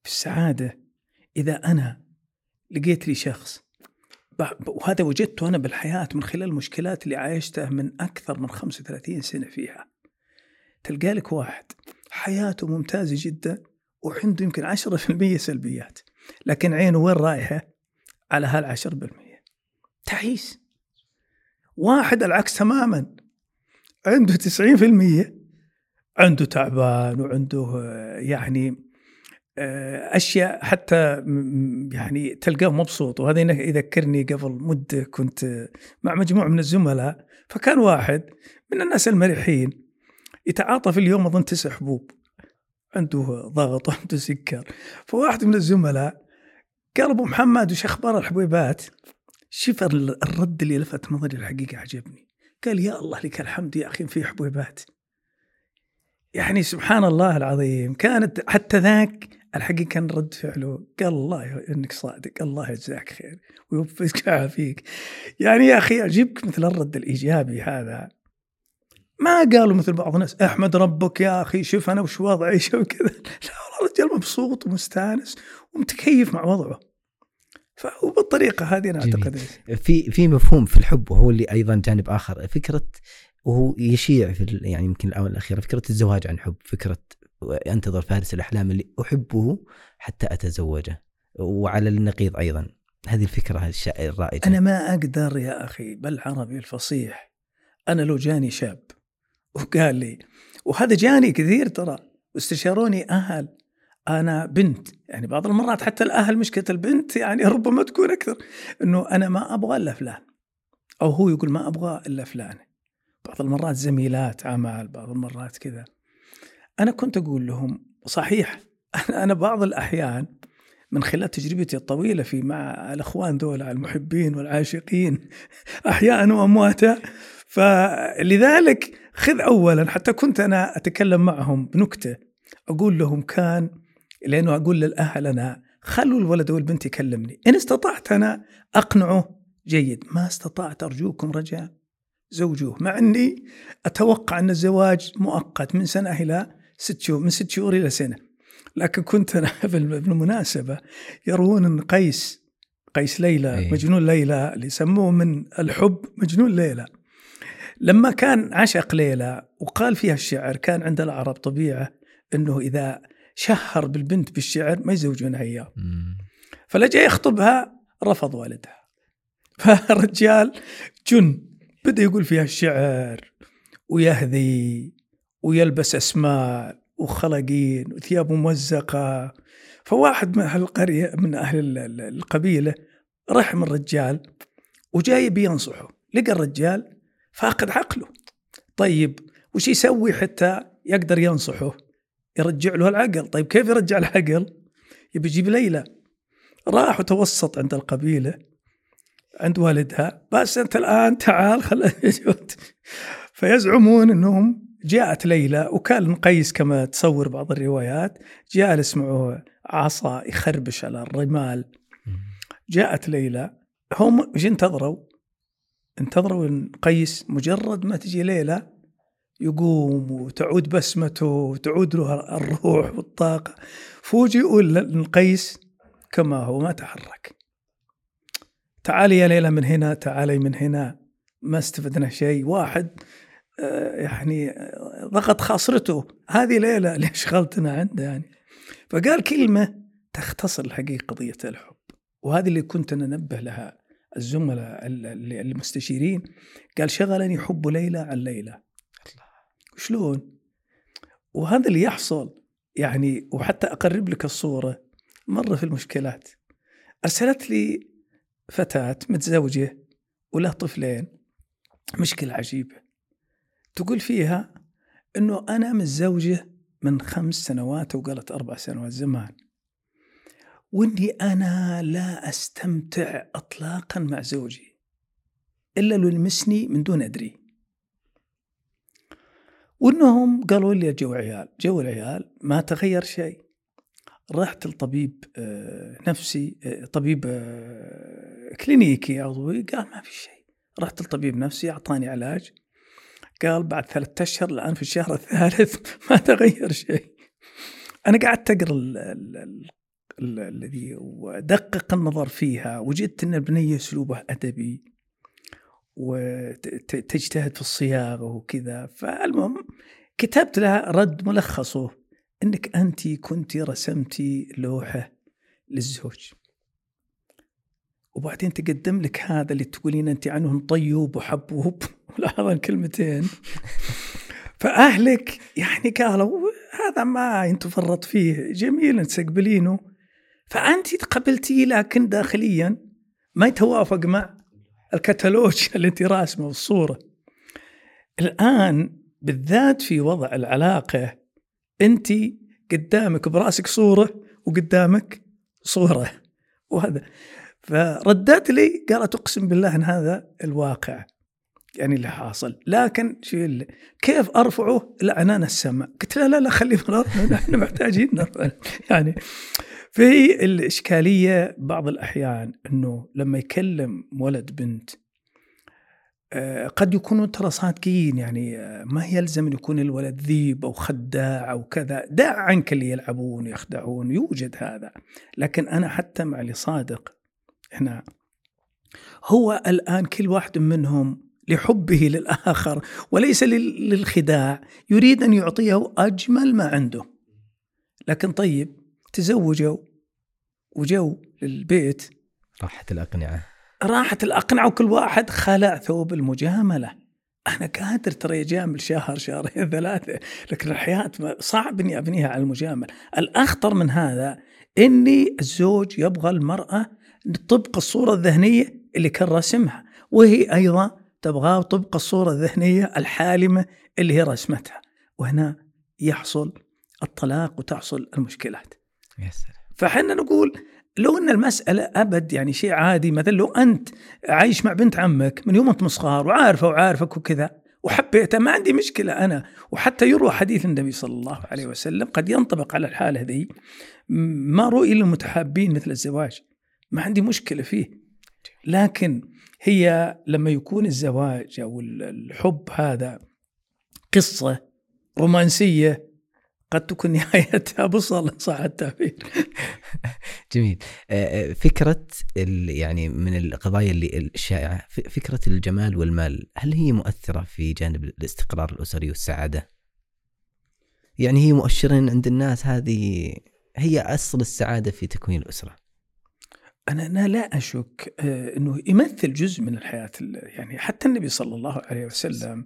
السعادة إذا أنا لقيت لي شخص. وهذا وجدته أنا بالحياة من خلال المشكلات اللي عايشتها من أكثر من 35 سنة فيها. تلقى لك واحد. حياته ممتازة جدا وعنده يمكن 10% سلبيات. لكن عينه وين رايحة؟ على هالعشر بالمية. تعيس. واحد العكس تماما. عنده 90% عنده تعبان وعنده يعني آه، أشياء حتى يعني تلقاه مبسوط. وهذا يذكرني قبل مدة كنت مع مجموعة من الزملاء. فكان واحد من الناس المرحين يتعاطى في اليوم أظن تسع حبوب. عنده ضغط [LAUGHS] وعنده سكر. فواحد من الزملاء قال أبو محمد وش أخبار الحبيبات؟ شوف الرد اللي لفت نظري الحقيقة عجبني. قال يا الله لك الحمد يا أخي في حبيبات. يعني سبحان الله العظيم كانت حتى ذاك الحقيقة كان رد فعله قال الله إنك صادق الله يجزاك خير ويوفقك ويعافيك [LAUGHS] يعني يا أخي أجيبك مثل الرد الإيجابي هذا. ما قالوا مثل بعض الناس أحمد ربك يا أخي شوف أنا وش وضعي [LAUGHS] شوف كذا. لا والله الرجال مبسوط ومستانس ومتكيف مع وضعه. فهو بالطريقة هذه أنا
جميل.
أعتقد
في في مفهوم في الحب وهو اللي أيضا جانب آخر فكرة وهو يشيع في يعني يمكن الآونة الأخيرة فكرة الزواج عن حب فكرة انتظر فارس الأحلام اللي أحبه حتى أتزوجه. وعلى النقيض أيضا. هذه الفكرة الرائجة.
أنا ما أقدر يا أخي بالعربي الفصيح. أنا لو جاني شاب وقال لي وهذا جاني كثير ترى واستشاروني أهل. أنا بنت. يعني بعض المرات حتى الأهل مشكلة البنت يعني ربما تكون أكثر. إنه أنا ما أبغى إلا فلان. أو هو يقول ما أبغى إلا فلان. بعض المرات زميلات عمل بعض المرات كذا. أنا كنت أقول لهم صحيح أنا بعض الأحيان من خلال تجربتي الطويلة في مع الأخوان دول المحبين والعاشقين [LAUGHS] احياء وأمواتا فلذلك خذ اولا حتى كنت أنا أتكلم معهم بنكتة أقول لهم كان لأنه أقول للأهل أنا خلوا الولد والبنت يكلمني إن استطعت أنا أقنعه جيد. ما استطعت أرجوكم رجاء زوجوه. مع إني أتوقع أن الزواج مؤقت من سنة إلى ست شهور من ست شهور إلى سنة. لكن كنت أنا [LAUGHS] بالمناسبه يروون أن قيس قيس ليلى
أي.
مجنون ليلى اللي يسموه من الحب مجنون ليلى. لما كان عشق ليلى وقال فيها الشعر كان عند العرب طبيعة أنه إذا شهر بالبنت بالشعر ما يزوجونها اياه. فلجأ يخطبها رفض والدها. [LAUGHS] فالرجال جن بدأ يقول فيها الشعر ويهذي. ويلبس أسماء وخلقين وثياب ممزقة. فواحد من أهل القرية من أهل ال- ال- القبيلة رحم الرجال وجاي بينصحه لقى الرجال فاقد عقله. طيب وش يسوي حتى يقدر ينصحه؟ يرجع له العقل. طيب كيف يرجع العقل؟ يبي يجيب ليلى راح وتوسط عند القبيلة عند والدها. بس أنت الآن تعال خل فيزعمون أنهم جاءت ليلى وكان قيس كما تصور بعض الروايات جالس معه عصا يخربش على الرمال. جاءت ليلى هم إيش انتظروا؟ انتظروا إن قيس مجرد ما تجي ليلى يقوم وتعود بسمته وتعود له الروح والطاقة فوجئوا إن قيس كما هو ما تحرك. تعالي يا ليلى من هنا تعالي من هنا. ما استفدنا شيء. واحد يعني آه، ضغط خاصرته. هذه ليلى اللي شغلتنا عنده يعني. فقال كلمة تختصر الحقيقة قضية الحب. وهذه اللي كنت ننبه لها الزملاء ال- ال- المستشيرين. قال شغلني حب ليلى عن ليلى شلون؟ وهذا اللي يحصل يعني وحتى أقرب لك الصورة. مرة في المشكلات. أرسلت لي فتاة متزوجة وله طفلين. مشكلة عجيبة. تقول فيها أنه أنا متزوجة من خمس سنوات وقالت أربع سنوات زمان. وإني أنا لا أستمتع إطلاقا مع زوجي إلا لو يلمسني من دون أدري. وإنهم قالوا لي جو عيال جو العيال ما تغير شيء. رحت لطبيب آه، نفسي آه، طبيب آه، كلينيكي عضوي قال ما في شيء. رحت لطبيب نفسي أعطاني علاج. قال بعد ثلاثة أشهر الآن في الشهر الثالث [LAUGHS] ما تغير شيء. أنا قعدت أقرأ ال- ال- ال- ال- الذي ودقق النظر فيها وجدت أن البنية أسلوبه أدبي وتجتهد في الصياغة وكذا. فالمهم كتبت لها رد ملخصه أنك أنت كنت رسمتي لوحة للزوج. وبعدين تقدم لك هذا اللي تقولين أنت عنه طيوب وحبوب. [LAUGHS] لاحظ الكلمتين. [LAUGHS] فأهلك يعني قالوا هذا ما ينتفرط فيه. جميل تقبلينه. فأنت تقبلتيه لكن داخليا ما يتوافق مع الكتالوج اللي أنت راسمة والصورة. الآن بالذات في وضع العلاقة أنت قدامك براسك صورة وقدامك صورة. وهذا فردت لي قالت اقسم بالله إن هذا الواقع يعني اللي حاصل. لكن شو كيف أرفعه؟ لعنان السماء. قلت لا لا لا خليه في الأرض محتاجين نرفع. يعني في الإشكالية بعض الأحيان أنه لما يكلم ولد بنت آه، قد يكونوا ترى صادقين يعني آه، ما يلزم أن يكون الولد ذيب أو خداع أو كذا. دع عنك اللي يلعبون يخدعون يوجد هذا. لكن أنا حتى مع اللي صادق هنا. هو الآن كل واحد منهم لحبه للآخر وليس للخداع يريد أن يعطيه أجمل ما عنده. لكن طيب تزوجوا وجو للبيت.
راحت الأقنعة.
راحت الأقنعة وكل واحد خلع ثوب المجاملة. أنا قادر ترى يجامل شهر شهرين ثلاثة لكن الحياة صعب إني أبنيها على المجاملة. الأخطر من هذا إني الزوج يبغى المرأة طبق الصورة الذهنية اللي كان راسمها. وهي أيضا تبغاه طبق الصورة الذهنية الحالمة اللي هي رسمتها وهنا يحصل الطلاق وتحصل المشكلات. فحنا نقول لو أن المسألة أبد يعني شيء عادي مثلا لو أنت عايش مع بنت عمك من يوم انت صغار وعارفة وعارفك وكذا وحبيتها ما عندي مشكلة أنا. وحتى يروى حديث النبي صلى الله عليه وسلم قد ينطبق على الحالة ذي ما رؤي للمتحابين مثل الزواج. ما عندي مشكلة فيه. لكن هي لما يكون الزواج أو الحب هذا قصة رومانسية قد تكون [LAUGHS] نهايتها بصل صح التعبير؟ [LAUGHS]
جميل. فكرة يعني من القضايا اللي الشائعة فكرة الجمال والمال هل هي مؤثرة في جانب الاستقرار الأسري والسعادة؟ يعني هي مؤشرين عند الناس هذه هي أصل السعادة في تكوين الأسرة.
أنا أنا لا أشك أنه يمثل جزء من الحياة يعني حتى النبي صلى الله عليه وسلم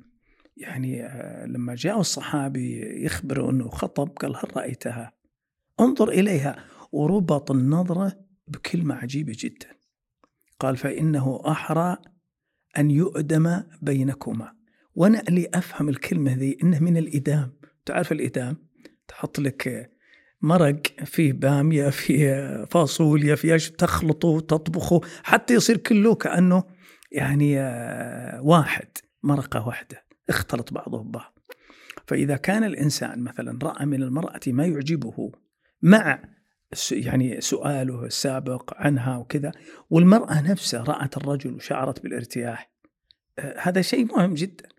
يعني آه، لما جاء الصحابي يخبر أنه خطب قال هل رأيتها؟ انظر إليها وربط النظرة بكلمة عجيبة جدا. قال فإنه أحرى أن يؤدم بينكما. وأنا اللي أفهم الكلمة ذي إنه من الإدام. تعرف الإدام؟ تحط لك مرق فيه بامية فيه فاصوليا فيه تخلطه وتطبخه حتى يصير كله كأنه يعني آه، واحد مرقة واحدة اختلط بعضه ببعض. فإذا كان الإنسان مثلا رأى من المرأة ما يعجبه مع يعني سؤاله السابق عنها وكذا والمرأة نفسها رأت الرجل وشعرت بالارتياح آه، هذا شيء مهم جدا.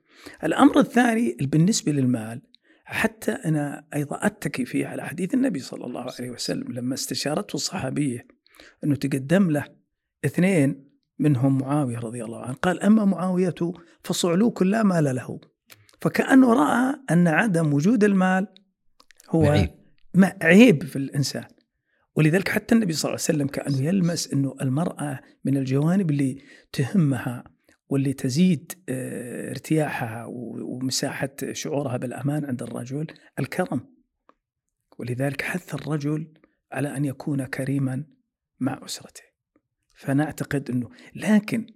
الأمر الثاني بالنسبة للمال حتى أنا أيضا أتكي فيه على حديث النبي صلى الله عليه وسلم لما استشارته الصحابية أنه تقدم له اثنين منهم معاوية رضي الله عنه قال أما معاوية فصعلوك لا مال له. فكأنه رأى أن عدم وجود المال هو عيب, عيب في الإنسان. ولذلك حتى النبي صلى الله عليه وسلم كأنه يلمس أنه المرأة من الجوانب اللي تهمها واللي تزيد آه، ارتياحها ومساحة شعورها بالأمان عند الرجل الكرم. ولذلك حث الرجل على أن يكون كريما مع أسرته. فنعتقد إنه لكن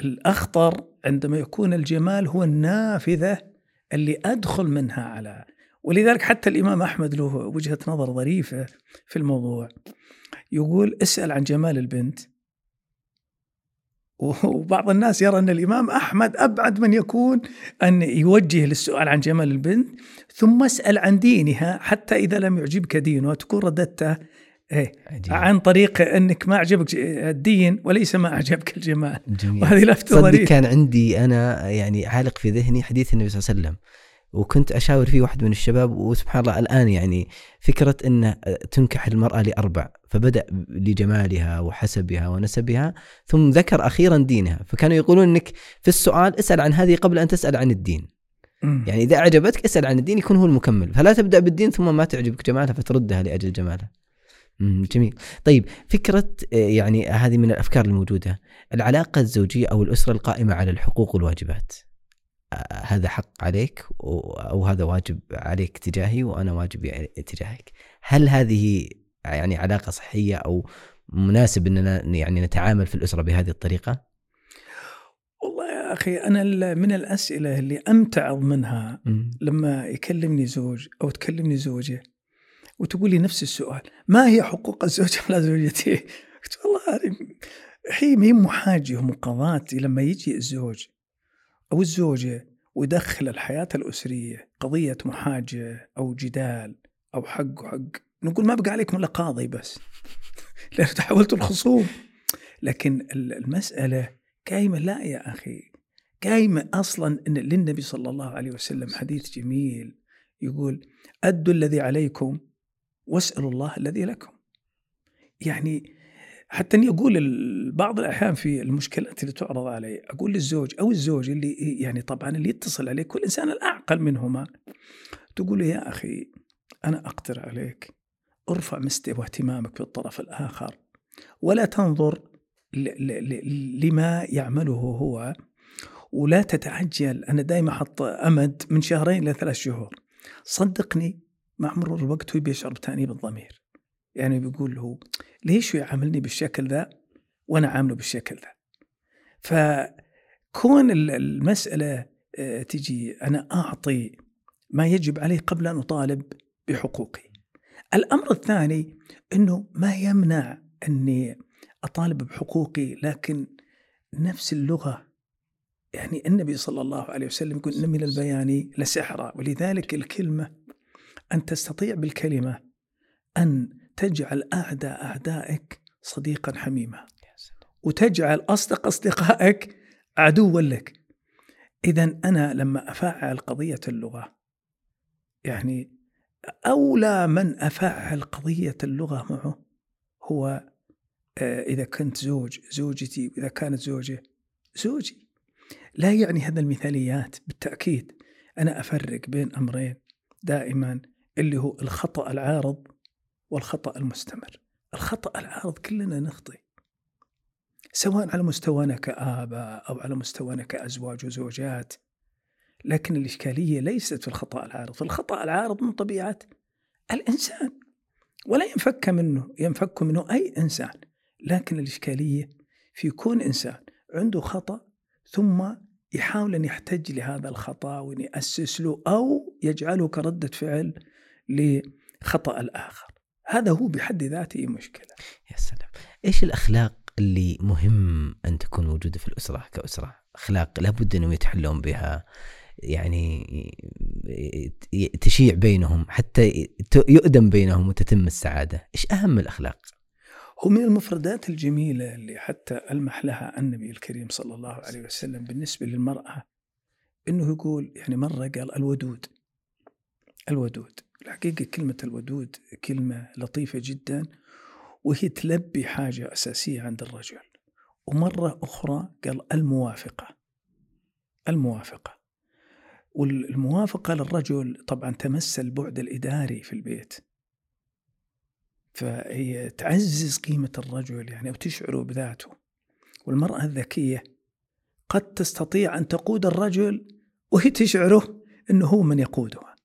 الأخطر عندما يكون الجمال هو النافذة اللي أدخل منها على ولذلك حتى الإمام أحمد له وجهة نظر ظريفة في الموضوع. يقول اسأل عن جمال البنت وبعض الناس يرى أن الإمام أحمد أبعد من يكون أن يوجه للسؤال عن جمال البنت ثم اسأل عن دينها حتى إذا لم يعجبك دينها تكون رددته إيه عن طريق أنك ما عجبك الدين وليس ما أعجبك الجمال.
جميل. وهذه لفتة ظريفة. كان عندي أنا يعني عالق في ذهني حديث النبي صلى الله عليه وسلم. وكنت أشاور فيه واحد من الشباب وسبحان الله الآن يعني فكرة ان تنكح المرأة لأربع فبدأ لجمالها وحسبها ونسبها ثم ذكر أخيرا دينها فكانوا يقولون إنك في السؤال اسأل عن هذه قبل أن تسأل عن الدين. يعني إذا أعجبتك اسأل عن الدين يكون هو المكمل فلا تبدأ بالدين ثم ما تعجبك جمالها فتردها لأجل جمالها. جميل. طيب فكرة آه، يعني هذه من الأفكار الموجودة العلاقة الزوجية أو الأسرة القائمة على الحقوق والواجبات. هذا حق عليك أو هذا واجب عليك تجاهي وأنا واجب تجاهك. هل هذه يعني علاقة صحية أو مناسب أننا يعني نتعامل في الأسرة بهذه الطريقة؟
والله يا أخي أنا من الأسئلة اللي أمتعظ منها لما يكلمني زوج أو تكلمني زوجة وتقول لي نفس السؤال ما هي حقوق الزوج [LAUGHS] على زوجته قلت والله هي ما هي محاجة ومقاضاة لما يجي الزوج أو الزوجة ويدخل الحياة الأسرية قضية محاجة أو جدال أو حق وحق. نقول ما بقى عليكم إلا قاضي بس. [LAUGHS] لأنه تحولت الخصوم لكن المسألة قايمة لا يا أخي قايمة أصلا إن للنبي صلى الله عليه وسلم حديث جميل يقول أدوا الذي عليكم واسألوا الله الذي لكم. يعني حتى إني أقول بعض الأحيان في المشكلات اللي تعرض علي أقول للزوج أو الزوج اللي يعني طبعا اللي يتصل عليك والانسان الأعقل منهما تقول يا أخي أنا أقدر عليك ارفع مستوى اهتمامك بالطرف الآخر ولا تنظر لما يعمله هو ولا تتعجل أنا دائما أحط أمد من شهرين إلى ثلاث شهور صدقني مع مرور الوقت هو بيشعر بتأنيب الضمير. يعني بيقول له ليش يعاملني بالشكل ذا وأنا عامله بالشكل ذا فكون المسألة آه، تجي أنا أعطي ما يجب عليه قبل أن أطالب بحقوقي. الأمر الثاني إنه ما يمنع أني أطالب بحقوقي لكن نفس اللغة. يعني النبي صلى الله عليه وسلم يقول ان من البيان لسحرا. ولذلك الكلمة أن تستطيع بالكلمة أن تجعل أعداء أعدائك صديقا حميما. وتجعل أصدق أصدقائك عدوا لك. اذا أنا لما أفعل قضية اللغة يعني أولى من أفعل قضية اللغة معه هو آه، إذا كنت زوج زوجتي وإذا كانت زوجة زوجي. لا يعني هذا المثاليات بالتأكيد أنا أفرق بين أمرين. دائما اللي هو الخطأ العارض والخطأ المستمر. الخطأ العارض كلنا نخطئ. سواء على مستوانا كآباء أو على مستوانا كأزواج وزوجات. لكن الإشكالية ليست في الخطأ العارض. فالخطأ العارض من طبيعة الإنسان. ولا ينفك منه ينفك منه أي إنسان. لكن الإشكالية في كون إنسان عنده خطأ ثم يحاول أن يحتج لهذا الخطأ وأن يأسس له أو يجعله كردة فعل لخطأ الآخر. هذا هو بحد ذاته مشكلة.
يا سلام. إيش الأخلاق اللي مهم أن تكون موجودة في الأسرة كأسرة؟ أخلاق لابد أنهم يتحلون بها يعني تشيع بينهم حتى يؤدم بينهم وتتم السعادة. إيش أهم الأخلاق؟
هو من المفردات الجميلة اللي حتى ألمح لها النبي الكريم صلى الله عليه وسلم بالنسبة للمرأة أنه يقول يعني مرة قال الودود. الودود. الحقيقة كلمة الودود كلمة لطيفة جدا وهي تلبي حاجة أساسية عند الرجل. ومرة أخرى قال الموافقة الموافقة. والموافقة للرجل طبعا تمس البعد الإداري في البيت. فهي تعزز قيمة الرجل يعني أو تشعره بذاته. والمرأة الذكية قد تستطيع أن تقود الرجل وهي تشعره أنه هو من يقودها.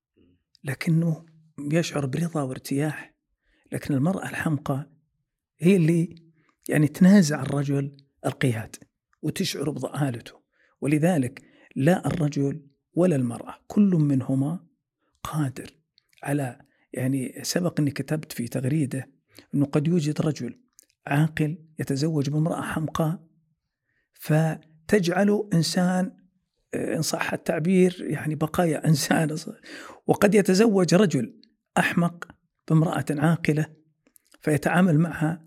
لكنه يشعر برضا وارتياح لكن المرأة الحمقى هي اللي يعني تنازع الرجل القياد وتشعر بضآلته. ولذلك لا الرجل ولا المرأة كل منهما قادر على يعني سبق أني كتبت في تغريدة أنه قد يوجد رجل عاقل يتزوج بامرأة حمقاء فتجعله إنسان إن صح التعبير يعني بقايا إنسان. وقد يتزوج رجل أحمق بامرأة عاقلة فيتعامل معها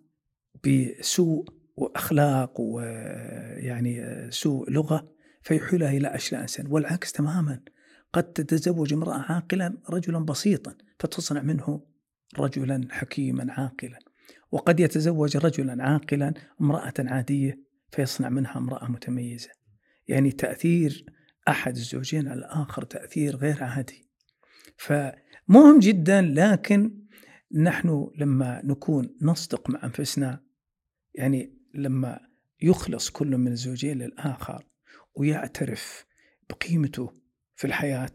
بسوء وأخلاق ويعني سوء لغة فيحيلها إلى اشلاء سن والعكس تماما. قد تتزوج امرأة عاقلا رجلا بسيطا فتصنع منه رجلا حكيما عاقلا. وقد يتزوج رجلا عاقلا امرأة عادية فيصنع منها امرأة متميزة. يعني تأثير أحد الزوجين على الآخر تأثير غير عادي. فمهم جدا لكن نحن لما نكون نصدق مع أنفسنا يعني لما يخلص كل من الزوجين للآخر ويعترف بقيمته في الحياة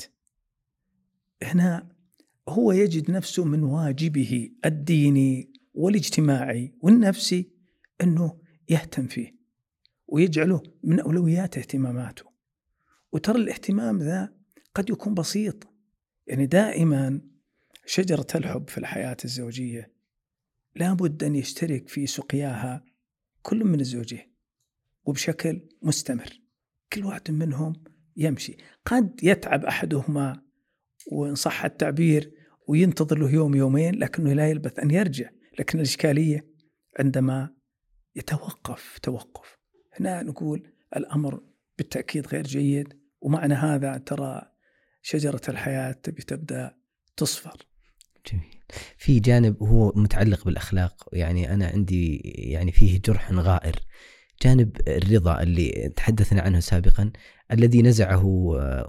هنا هو يجد نفسه من واجبه الديني والاجتماعي والنفسي أنه يهتم فيه ويجعله من اولويات اهتماماته. وترى الاهتمام ذا قد يكون بسيط يعني دائما شجرة الحب في الحياة الزوجية لابد أن يشترك في سقياها كل من الزوجين وبشكل مستمر. كل واحد منهم يمشي. قد يتعب أحدهما وإن صح التعبير وينتظر له يوم يومين لكنه لا يلبث أن يرجع. لكن الإشكالية عندما يتوقف توقف. هنا نقول الأمر بالتأكيد غير جيد ومعنى هذا ترى شجرة الحياة تبي تبدأ تصفر.
جميل. في جانب هو متعلق بالأخلاق يعني أنا عندي يعني فيه جرح غائر. جانب الرضا اللي تحدثنا عنه سابقا الذي نزعه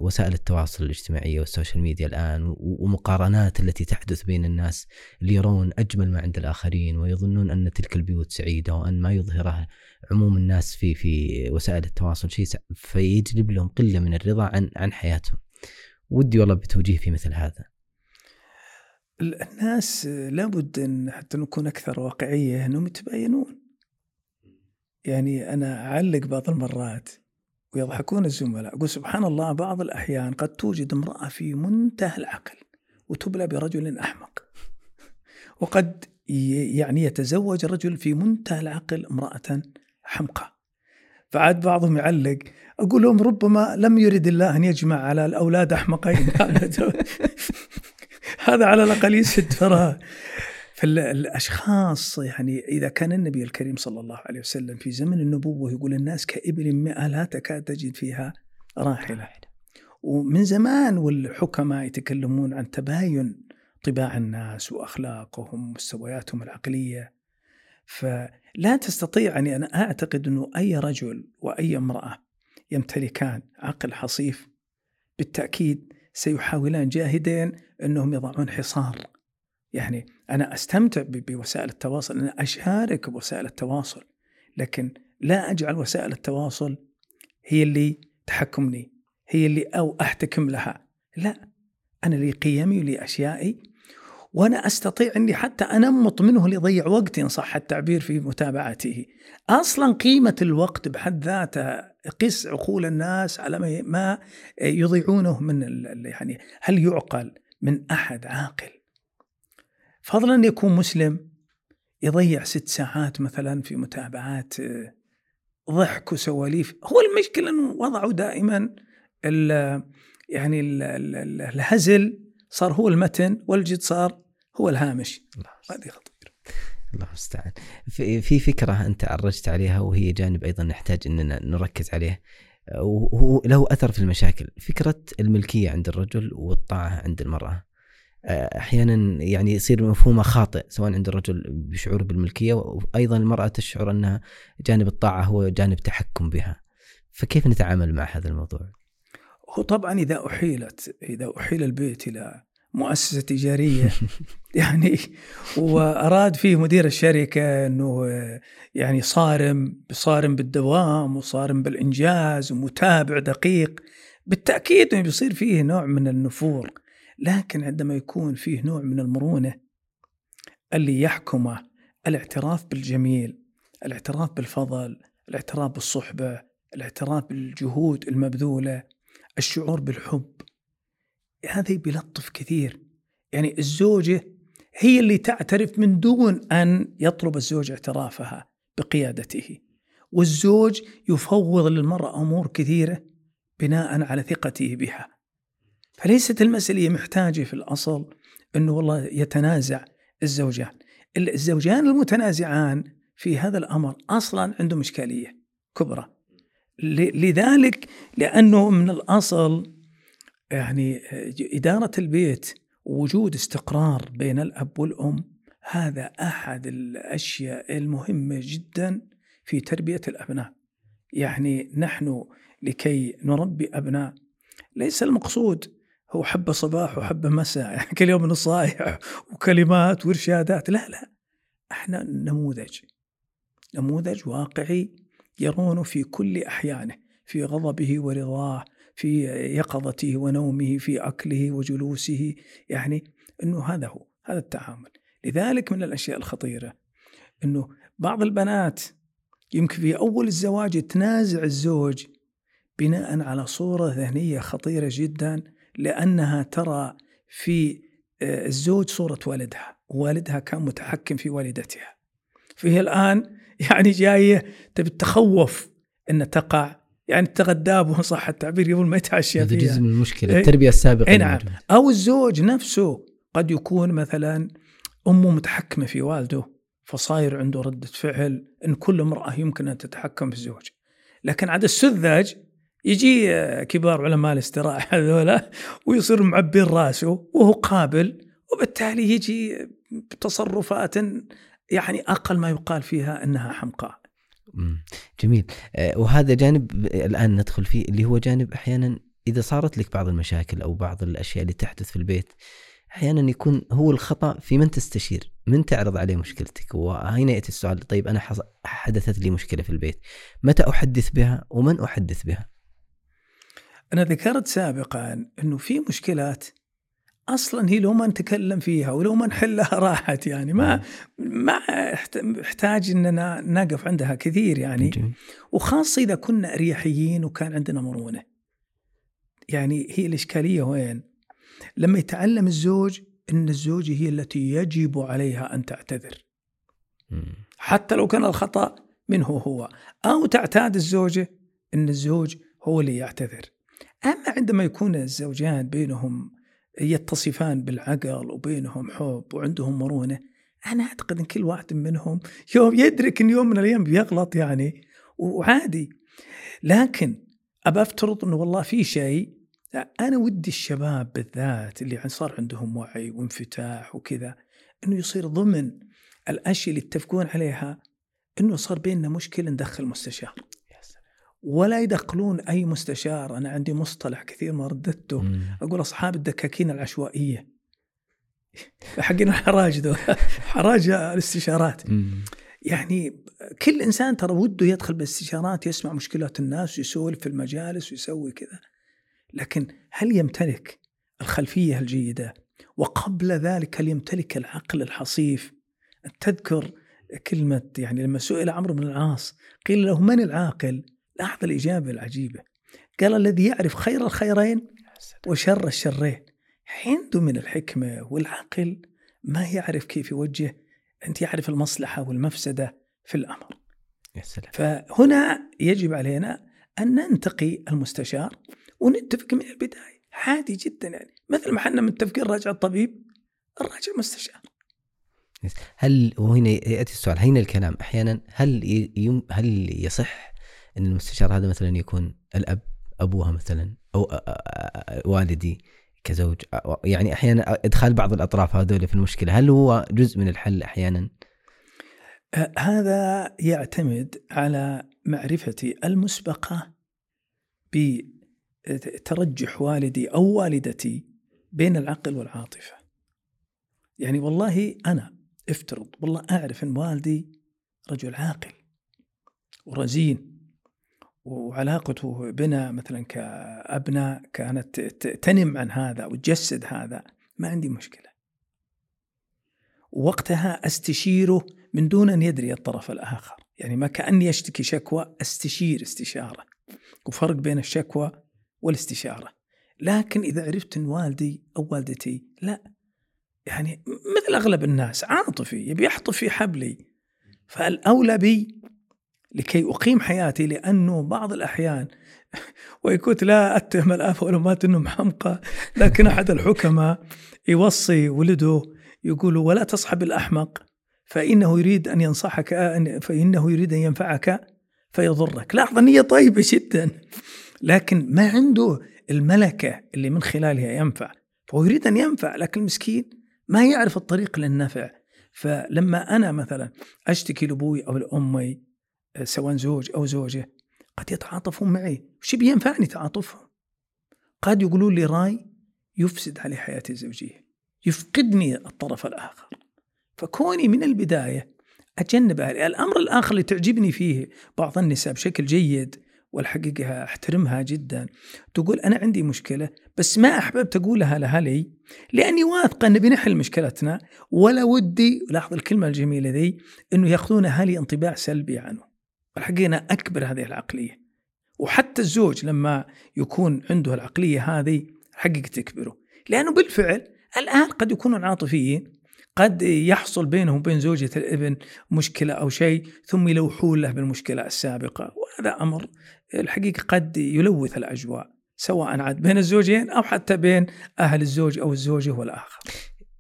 وسائل التواصل الاجتماعي وال social media الآن ومقارنات التي تحدث بين الناس اللي يرون أجمل ما عند الآخرين ويظنون أن تلك البيوت سعيدة وأن ما يظهره عموم الناس في في وسائل التواصل شيء فيجلب لهم قلة من الرضا عن عن حياتهم. ودي والله بتوجيه في مثل هذا.
الناس لابد إن حتى نكون أكثر واقعية انهم يتباينون. يعني أنا أعلق بعض المرات ويضحكون الزملاء أقول سبحان الله بعض الأحيان قد توجد امرأة في منتهى العقل وتبلى برجل أحمق. وقد يعني يتزوج رجل في منتهى العقل امرأة حمقى. فعاد بعضهم يعلق. أقول لهم ربما لم يرد الله أن يجمع على الأولاد أحمقين. [LAUGHS] هذا على الأقل يسد فراغ. فالأشخاص يعني إذا كان النبي الكريم صلى الله عليه وسلم في زمن النبوة يقول الناس كإبل مئة لا تكاد تجد فيها راحلة. ومن زمان والحكماء يتكلمون عن تباين طباع الناس وأخلاقهم ومستوياتهم العقلية. فلا تستطيع اني أنا أعتقد إنه أي رجل وأي امرأة يمتلكان عقل حصيف بالتأكيد سيحاولان جاهدين إنهم يضعون حصار. يعني أنا أستمتع بوسائل التواصل أنا أشارك بوسائل التواصل لكن لا أجعل وسائل التواصل هي اللي تحكمني هي اللي أو أحتكم لها. لا أنا لي قيمي ولي أشيائي وأنا أستطيع أني حتى أنمط منه ليضيع وقتي إن صح التعبير في متابعته. أصلا قيمة الوقت بحد ذاته قس عقول الناس على ما يضيعونه من يعني هل يعقل من أحد عاقل فضلا ان يكون مسلم يضيع ست ساعات مثلا في متابعات ضحك وسواليف هو المشكلة إنه وضعوا دائما ال يعني ال الهزل صار هو المتن والجد صار هو الهامش. هذه خطيرة.
الله المستعان. في فكرة أنت عرجت عليها وهي جانب أيضا نحتاج أننا نركز عليه. وهو له أثر في المشاكل. فكرة الملكية عند الرجل والطاعة عند المرأة. أحيانا يعني يصير مفهومه خاطئ سواء عند الرجل بشعور بالملكية وأيضا المرأة تشعر أنها جانب الطاعة هو جانب تحكم بها. فكيف نتعامل مع هذا الموضوع؟
هو طبعا إذا أحيلت إذا أحيل البيت إلى مؤسسة تجارية [LAUGHS] يعني وأراد فيه مدير الشركة إنه يعني صارم صارم بالدوام وصارم بالإنجاز ومتابع دقيق بالتأكيد إنه بيصير فيه نوع من النفور لكن عندما يكون فيه نوع من المرونة اللي يحكمه الاعتراف بالجميل الاعتراف بالفضل الاعتراف بالصحبة الاعتراف بالجهود المبذولة الشعور بالحب. هذا بيلطف كثير. يعني الزوجة هي اللي تعترف من دون أن يطلب الزوج اعترافها بقيادته. والزوج يفوض للمرأة أمور كثيرة بناء على ثقته بها. فليست المسألة محتاجة في الأصل أنه والله يتنازع الزوجان. الزوجان المتنازعان في هذا الأمر أصلا عندهم إشكالية كبرى. لذلك لأنه من الأصل يعني إدارة البيت ووجود استقرار بين الأب والأم هذا أحد الأشياء المهمة جدا في تربية الأبناء. يعني نحن لكي نربي أبناء ليس المقصود هو حبة صباح وحبة مساء [LAUGHS] يعني كل يوم نصايح وكلمات وإرشادات لا لا. إحنا نموذج نموذج واقعي يرونه في كل أحيانه في غضبه ورضاه في يقظته ونومه في أكله وجلوسه يعني أنه هذا هو هذا التعامل. لذلك من الأشياء الخطيرة أنه بعض البنات يمكن في أول الزواج تنازع الزوج بناء على صورة ذهنية خطيرة جدا لأنها ترى في آه، الزوج صورة والدها والدها كان متحكم في والدتها. فهي الآن [LAUGHS] يعني جاية تبي تخوف أن تقع. يعني تغداه وان صح التعبير قبل ما يتعشى
هذا جزء من المشكلة التربية السابقة
اي نعم. أو الزوج نفسه قد يكون مثلا أمه متحكمة في والده فصاير عنده ردة فعل إن كل امرأة يمكن أن تتحكم في الزوج. لكن عاد السذج يجي كبار علماء الاستراحة هذولا ويصير معبين راسه وهو قابل وبالتالي يجي بتصرفات يعني أقل ما يقال فيها أنها حمقاء.
جميل. آه، وهذا جانب الآن ندخل فيه اللي هو جانب أحيانا إذا صارت لك بعض المشاكل أو بعض الأشياء اللي تحدث في البيت أحيانا يكون هو الخطأ في من تستشير من تعرض عليه مشكلتك؟ وهنا يأتي السؤال طيب أنا حدثت لي مشكلة في البيت متى أحدث بها ومن أحدث بها؟
أنا ذكرت سابقا إنه في مشكلات أصلا هي لو ما نتكلم فيها ولو ما نحلها [LAUGHS] راحت يعني. ما ما يحت- يحتاج إننا نقف عندها كثير يعني.
جميل.
وخاصة إذا كنا أريحيين وكان عندنا مرونة. يعني هي الإشكالية وين؟ لما يتعلم الزوج أن الزوجة هي التي يجب عليها أن تعتذر. حتى لو كان الخطأ منه هو. أو تعتاد الزوجة أن الزوج هو اللي يعتذر. أما عندما يكون الزوجان بينهم يتصفان بالعقل وبينهم حب وعندهم مرونة أنا أعتقد أن كل واحد منهم يوم يدرك أن يوم من الأيام بيغلط يعني وعادي لكن أبى أفترض أنه والله في شيء أنا ودي الشباب بالذات اللي صار عندهم وعي وانفتاح وكذا أنه يصير ضمن الأشياء اللي يتفقون عليها أنه صار بيننا مشكلة ندخل مستشار. ولا يدخلون أي مستشار. أنا عندي مصطلح كثير ما رددته.
مم.
أقول أصحاب الدكاكين العشوائية. [LAUGHS] حقين الحراج ذو [LAUGHS] حراج الاستشارات.
مم.
يعني كل إنسان ترى وده يدخل بالاستشارات يسمع مشكلات الناس ويسولف في المجالس ويسوي كذا. لكن هل يمتلك الخلفية الجيدة؟ وقبل ذلك هل يمتلك العقل الحصيف؟ تذكر كلمة يعني لما سئل عمرو بن العاص قيل له من العاقل؟ لاحظ الإجابة العجيبة. قال الذي يعرف خير الخيرين. وشر الشرين. عنده من الحكمة والعقل ما يعرف كيف يوجه. أنت يعرف المصلحة والمفسدة في الأمر.
يا سلام.
فهنا يجب علينا أن ننتقي المستشار ونتفق من البداية. عادي جدا يعني. مثل ما إحنا متفقين راجع الطبيب الراجع المستشار.
هل وهنا يأتي السؤال هنا الكلام أحيانا هل يم هل يصح إن المستشار هذا مثلا يكون الأب أبوها مثلا أو والدي كزوج. يعني أحيانا إدخال بعض الأطراف هذول في المشكلة هل هو جزء من الحل أحيانا؟
آه، هذا يعتمد على معرفتي المسبقة بترجح والدي أو والدتي بين العقل والعاطفة. يعني والله أنا افترض والله أعرف أن والدي رجل عاقل ورزين. وعلاقته بنا مثلا كأبناء كانت تنم عن هذا وتجسد هذا ما عندي مشكلة وقتها أستشيره من دون أن يدري الطرف الآخر، يعني ما كأني أشتكي شكوى أستشير استشارة. وفرق بين الشكوى والاستشارة. لكن إذا عرفت إن والدي أو والدتي لا يعني مثل أغلب الناس عاطفي يبي يحطف في حبلي فالأولى بي لكي أقيم حياتي لأنه بعض الأحيان [LAUGHS] ويكون لا أتهم الآب والامهات انهم حمقى لكن أحد الحكماء يوصي ولده يقول ولا تصحب الأحمق فإنه يريد أن ينصحك فإنه يريد أن ينفعك فيضرك. لاحظ النية طيبة جدا. لكن ما عنده الملكة اللي من خلالها ينفع. فهو يريد أن ينفع لكن المسكين ما يعرف الطريق للنفع. فلما أنا مثلا أشتكي لأبوي أو لأمي سواء زوج أو زوجة قد يتعاطفون معي. وش بينفعني تعاطفهم. قد يقولون لي راي يفسد علي حياتي الزوجية يفقدني الطرف الآخر. فكوني من البداية أتجنب هذه الأمر الآخر اللي تعجبني فيه بعض النساء بشكل جيد والحقيقة أحترمها جدا تقول أنا عندي مشكلة بس ما أحببت أقولها لها لي لأني واثقة أن بنحل مشكلتنا ولا ودي لاحظ الكلمة الجميلة ذي أنه يأخذون أهلي انطباع سلبي عنه. والحقيقة أكبر هذه العقلية. وحتى الزوج لما يكون عنده العقلية هذه حقيقة تكبره. لأنه بالفعل الآن قد يكونون عاطفيين قد يحصل بينهم وبين زوجة الابن مشكلة أو شيء ثم يلوحون له بالمشكلة السابقة. وهذا أمر الحقيقة قد يلوث الأجواء سواء عاد بين الزوجين أو حتى بين أهل الزوج أو الزوجة والآخر.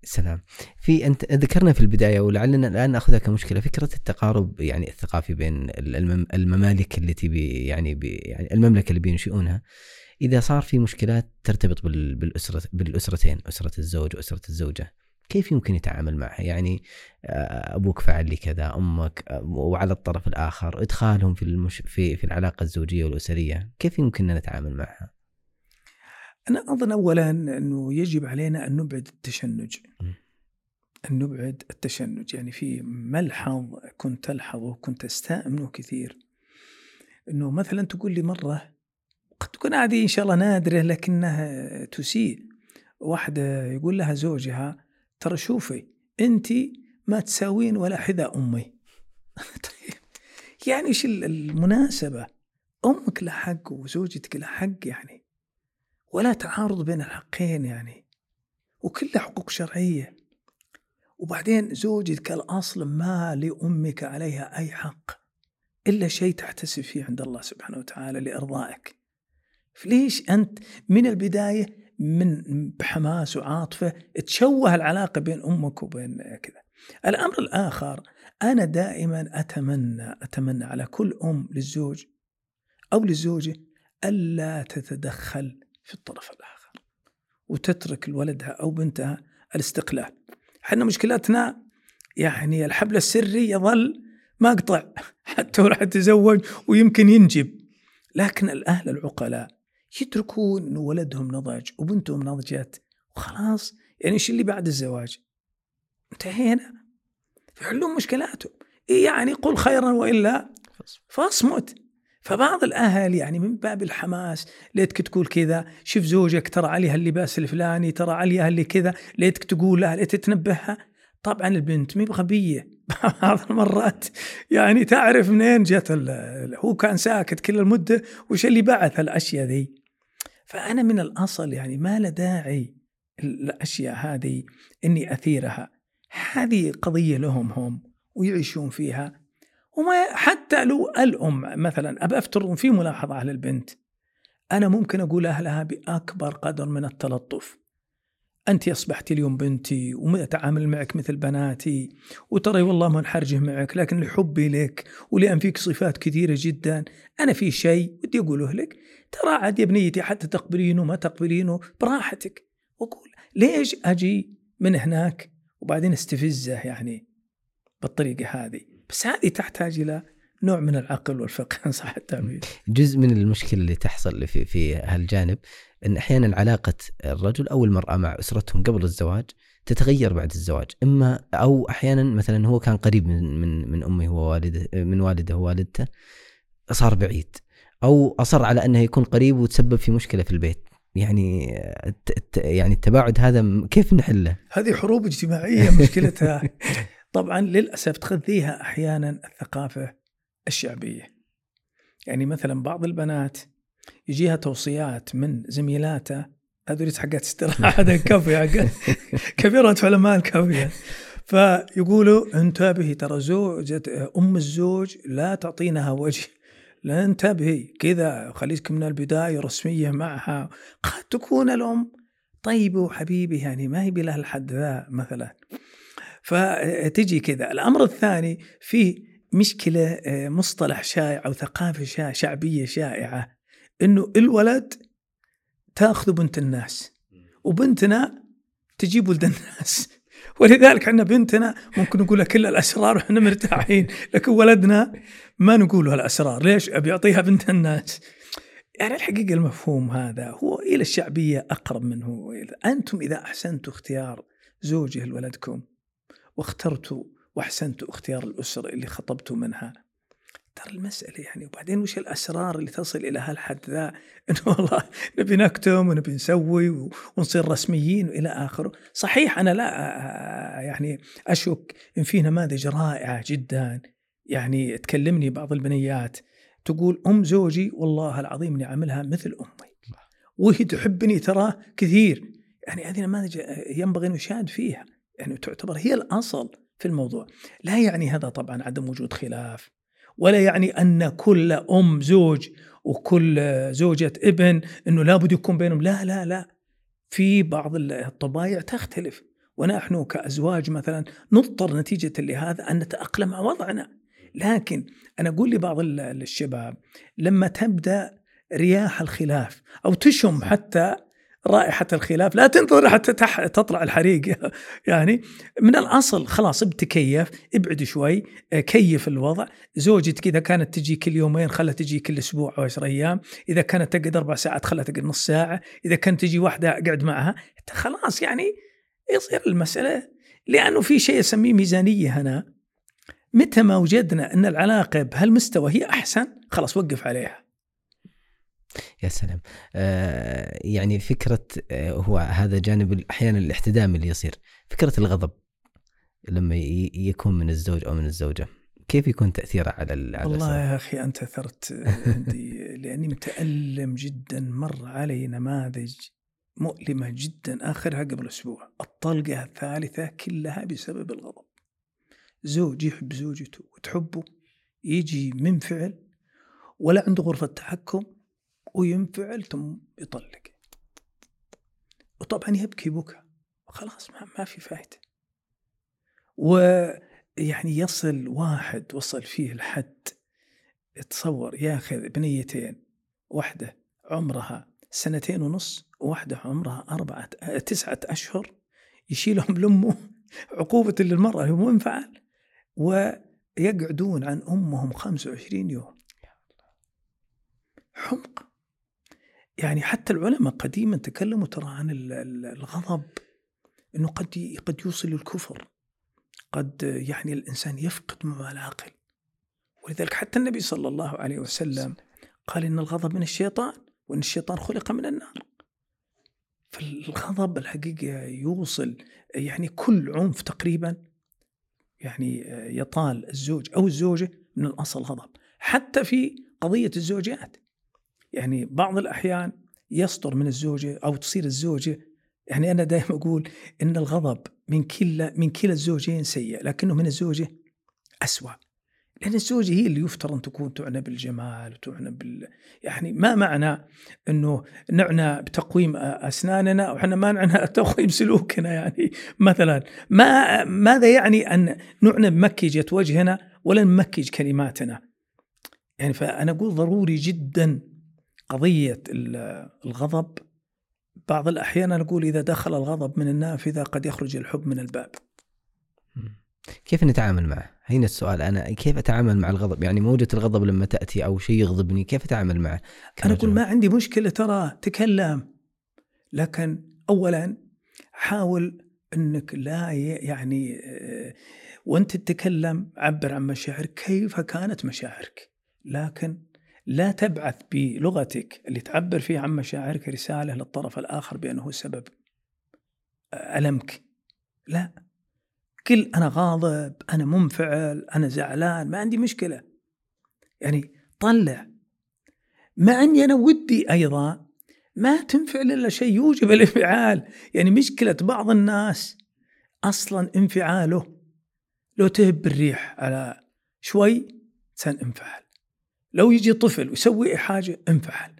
سلام. في أنت ذكرنا في البداية ولعلنا الآن نأخذها كمشكلة فكرة التقارب يعني الثقافي بين المم- الممالك التي بي يعني بي يعني المملكة اللي بينشئونها إذا صار في مشكلات ترتبط بال- بالاسره بالأسرتين أسرة الزوج وأسرة الزوجة كيف يمكن يتعامل معها؟ يعني آه، أبوك فعل لي كذا أمك آه، وعلى الطرف الآخر إدخالهم في المش... في في العلاقة الزوجية والأسرية كيف يمكن نتعامل معها؟
أنا أظن اولا أنه يجب علينا أن نبعد التشنج. أن نبعد التشنج. يعني في ملحظ كنت الحظه كنت أستأمنه كثير. أنه مثلا تقول لي مرة قد تكون هذه إن شاء الله نادره لكنها تسيء. واحدة يقول لها زوجها ترى شوفي أنت ما تساوين ولا حذاء أمي. [LAUGHS] طيب. يعني إيش المناسبة؟ أمك لها حق وزوجتك لها حق يعني. ولا تعارض بين الحقين يعني وكلها حقوق شرعية وبعدين زوجتك الاصل ما لأمك عليها أي حق إلا شيء تحتسب فيه عند الله سبحانه وتعالى لإرضائك فليش أنت من البداية من بحماس وعاطفة تشوه العلاقة بين أمك وبين كذا. الأمر الآخر أنا دائما أتمنى أتمنى على كل أم للزوج أو للزوجة ألا تتدخل في الطرف الآخر وتترك لولدها أو بنتها الاستقلال. إحنا مشكلتنا يعني الحبل السري يظل مقطع [LAUGHS] حتى راح تزوج ويمكن ينجب. لكن الأهل العقلاء يتركون إنه ولدهم نضج وبنتهم نضجت وخلاص. يعني إيش اللي بعد الزواج؟ انتهينا. يحلون مشكلاتهم. إيه يعني قل خيرا وإلا؟ فاصمت. فبعض الأهل يعني من باب الحماس ليتك تقول كذا شوف زوجك ترى عليها اللباس الفلاني ترى عليها اللي كذا ليتك تقول لها ليتك تنبهها. طبعا البنت مي بغبية [LAUGHS] بعض المرات. يعني تعرف منين جت هو كان ساكت كل المدة وش اللي بعث الاشياء ذي؟ فأنا من الأصل يعني ما له داعي الأشياء هذه إني أثيرها. هذه قضية لهم هم ويعيشون فيها. وما حتى لو الأم مثلا أبى أفترض في ملاحظة على البنت. أنا ممكن أقول أهلها بأكبر قدر من التلطف. أنت أصبحت اليوم بنتي وأتعامل معك مثل بناتي وترى والله ما نحرجه معك لكن لحبي لك ولأن فيك صفات كثيرة جدا. أنا في شيء ودي أقوله لك. ترى عاد يا بنيتي حتى تقبلينه ما تقبلينه براحتك. وأقول ليش أجي من هناك وبعدين استفزه يعني بالطريقة هذه؟ بس هذه تحتاج إلى نوع من العقل والفقه ان [LAUGHS] صح التعبير.
جزء من المشكلة اللي تحصل في في هالجانب إن أحيانا علاقة الرجل أو المرأة مع أسرتهم قبل الزواج تتغير بعد الزواج، إما أو أحيانا مثلا هو كان قريب من من من أمه ووالده من والده ووالدته صار بعيد أو أصر على أنه يكون قريب وتسبب في مشكلة في البيت. يعني يعني التباعد هذا كيف نحله؟
هذه حروب اجتماعية مشكلتها [LAUGHS] طبعا للأسف تغذيها أحيانا الثقافة الشعبية. يعني مثلا بعض البنات يجيها توصيات من زميلاتها هذول حقات استراحة [LAUGHS] هذا كافي حقات كبيرة علماء الكافيه فيقولوا انتبهي ترى زوجة أم الزوج لا تعطينها وجه لا انتبهي كذا خليك من البداية رسمية معها. قد تكون الأم. طيبه وحبيبه يعني ما هي بله الحد ذا مثلا. فتجي كذا. الأمر الثاني في مشكلة مصطلح شائع أو ثقافة شعبية شائعة إنه الولد تأخذ بنت الناس وبنتنا تجيب ولد الناس. [LAUGHS] ولذلك عندنا بنتنا ممكن نقول كل الأسرار وإحنا مرتاحين لكن ولدنا ما نقول له الأسرار. ليش؟ أبي أعطيها بنت الناس. يعني الحقيقة المفهوم هذا هو إلى الشعبية أقرب منه. أنتم إذا أحسنتوا اختيار زوجه لولدكم واخترتوا واحسنتوا اختيار الأسرة اللي خطبتوا منها. ترى المسألة يعني وبعدين وش الأسرار اللي تصل إلى هالحد ذا؟ [LAUGHS] إنه والله نبي نكتم ونبي نسوي ونصير رسميين وإلى آخره. صحيح أنا لا يعني أشك إن في نماذج رائعة جدا. يعني تكلمني بعض البنيات تقول أم زوجي والله العظيم إني عاملها مثل أمي. وهي تحبني ترى كثير. يعني هذه نماذج ينبغي أن يشاهد فيها. يعني تعتبر هي الأصل في الموضوع. لا يعني هذا طبعا عدم وجود خلاف ولا يعني أن كل أم زوج وكل زوجة ابن إنه لابد يكون بينهم. لا لا لا. في بعض الطبايع تختلف ونحن كأزواج مثلا نضطر نتيجة لهذا أن نتأقلم مع وضعنا. لكن أنا أقول لبعض الشباب لما تبدأ رياح الخلاف أو تشم حتى رائحة الخلاف. لا تنتظر حتى. تطلع الحريق. [LAUGHS] يعني من الأصل خلاص بتكيف ابعد شوي كيف الوضع. زوجتك إذا كانت تجي كل يومين خلها تجي كل أسبوع أو عشر أيام. إذا كانت تقعد أربع ساعات خلها تقعد نص ساعة. إذا كانت تجي واحدة أقعد معها. خلاص يعني يصير المسألة. لأنه في شيء أسميه ميزانية هنا. متى ما وجدنا أن العلاقة بهالمستوى هي أحسن خلاص وقف عليها.
يا سلام. آه يعني فكرة آه هو هذا جانب أحيانا الاحتدام اللي يصير. فكرة الغضب لما يكون من الزوج أو من الزوجة كيف يكون تأثيره على على
والله يا أخي أنت أثرت عندي [LAUGHS] لأني متألم جدا مر علي نماذج مؤلمة جدا آخرها قبل أسبوع. الطلقة الثالثة كلها بسبب الغضب. زوج يحب زوجته وتحبه يجي منفعل ولا عنده غرفة تحكم وينفعل ثم يطلق. وطبعا يبكي بكى خلاص ما, ما في فائدة ويعني يصل واحد وصل فيه الحد تصور ياخذ بنيتين واحدة عمرها سنتين ونص وواحدة عمرها أربعة تسعة أشهر يشيلهم لأمه. [LAUGHS] عقوبة للمرأة هو منفعل ويقعدون عن أمهم 25 يوم. حمق يعني حتى العلماء قديما تكلموا ترى عن الغضب إنه قد قد يوصل للكفر. قد يعني الإنسان يفقد معه العقل. ولذلك حتى النبي صلى الله عليه وسلم قال إن الغضب من الشيطان وإن الشيطان خلق من النار. فالغضب الحقيقة يوصل يعني كل عنف تقريبا يعني يطال الزوج أو الزوجة من الأصل غضب. حتى في قضية الزوجات. يعني بعض الأحيان يصدر من الزوجة أو تصير الزوجة يعني أنا دائما أقول إن الغضب من كلا من كلا الزوجين سيء لكنه من الزوجة أسوأ. لأن الزوجة هي اللي يفترض أن تكون تعنى بالجمال وتعنى بال يعني ما معنى أنه نعنى بتقويم أسناننا وإحنا ما نعنى [LAUGHS] تقويم سلوكنا يعني مثلا ما ماذا يعني أن نعنى بمكجة وجهنا ولا نمكج كلماتنا؟ يعني فأنا أقول ضروري جدا قضية الغضب بعض الأحيان نقول إذا دخل الغضب من النافذة قد يخرج الحب من الباب
كيف نتعامل معه؟ هنا السؤال أنا كيف أتعامل مع الغضب؟ يعني موجة الغضب لما تأتي أو شيء يغضبني كيف أتعامل معه؟
أنا أقول ما عندي مشكلة ترى تكلم لكن أولا حاول أنك لا يعني آه، وأنت تتكلم عبر عن مشاعرك كيف كانت مشاعرك لكن لا تبعث بلغتك اللي تعبر فيها عن مشاعرك رسالة للطرف الآخر بأنه سبب ألمك. لا. كل أنا غاضب أنا منفعل أنا زعلان ما عندي مشكلة. يعني طلع. مع أني أنا ودي أيضا ما تنفعل إلا شيء يوجب الانفعال. يعني مشكلة بعض الناس أصلا انفعاله. لو تهب الريح على شوي سننفعل. لو يجي طفل ويسوي حاجة انفعل.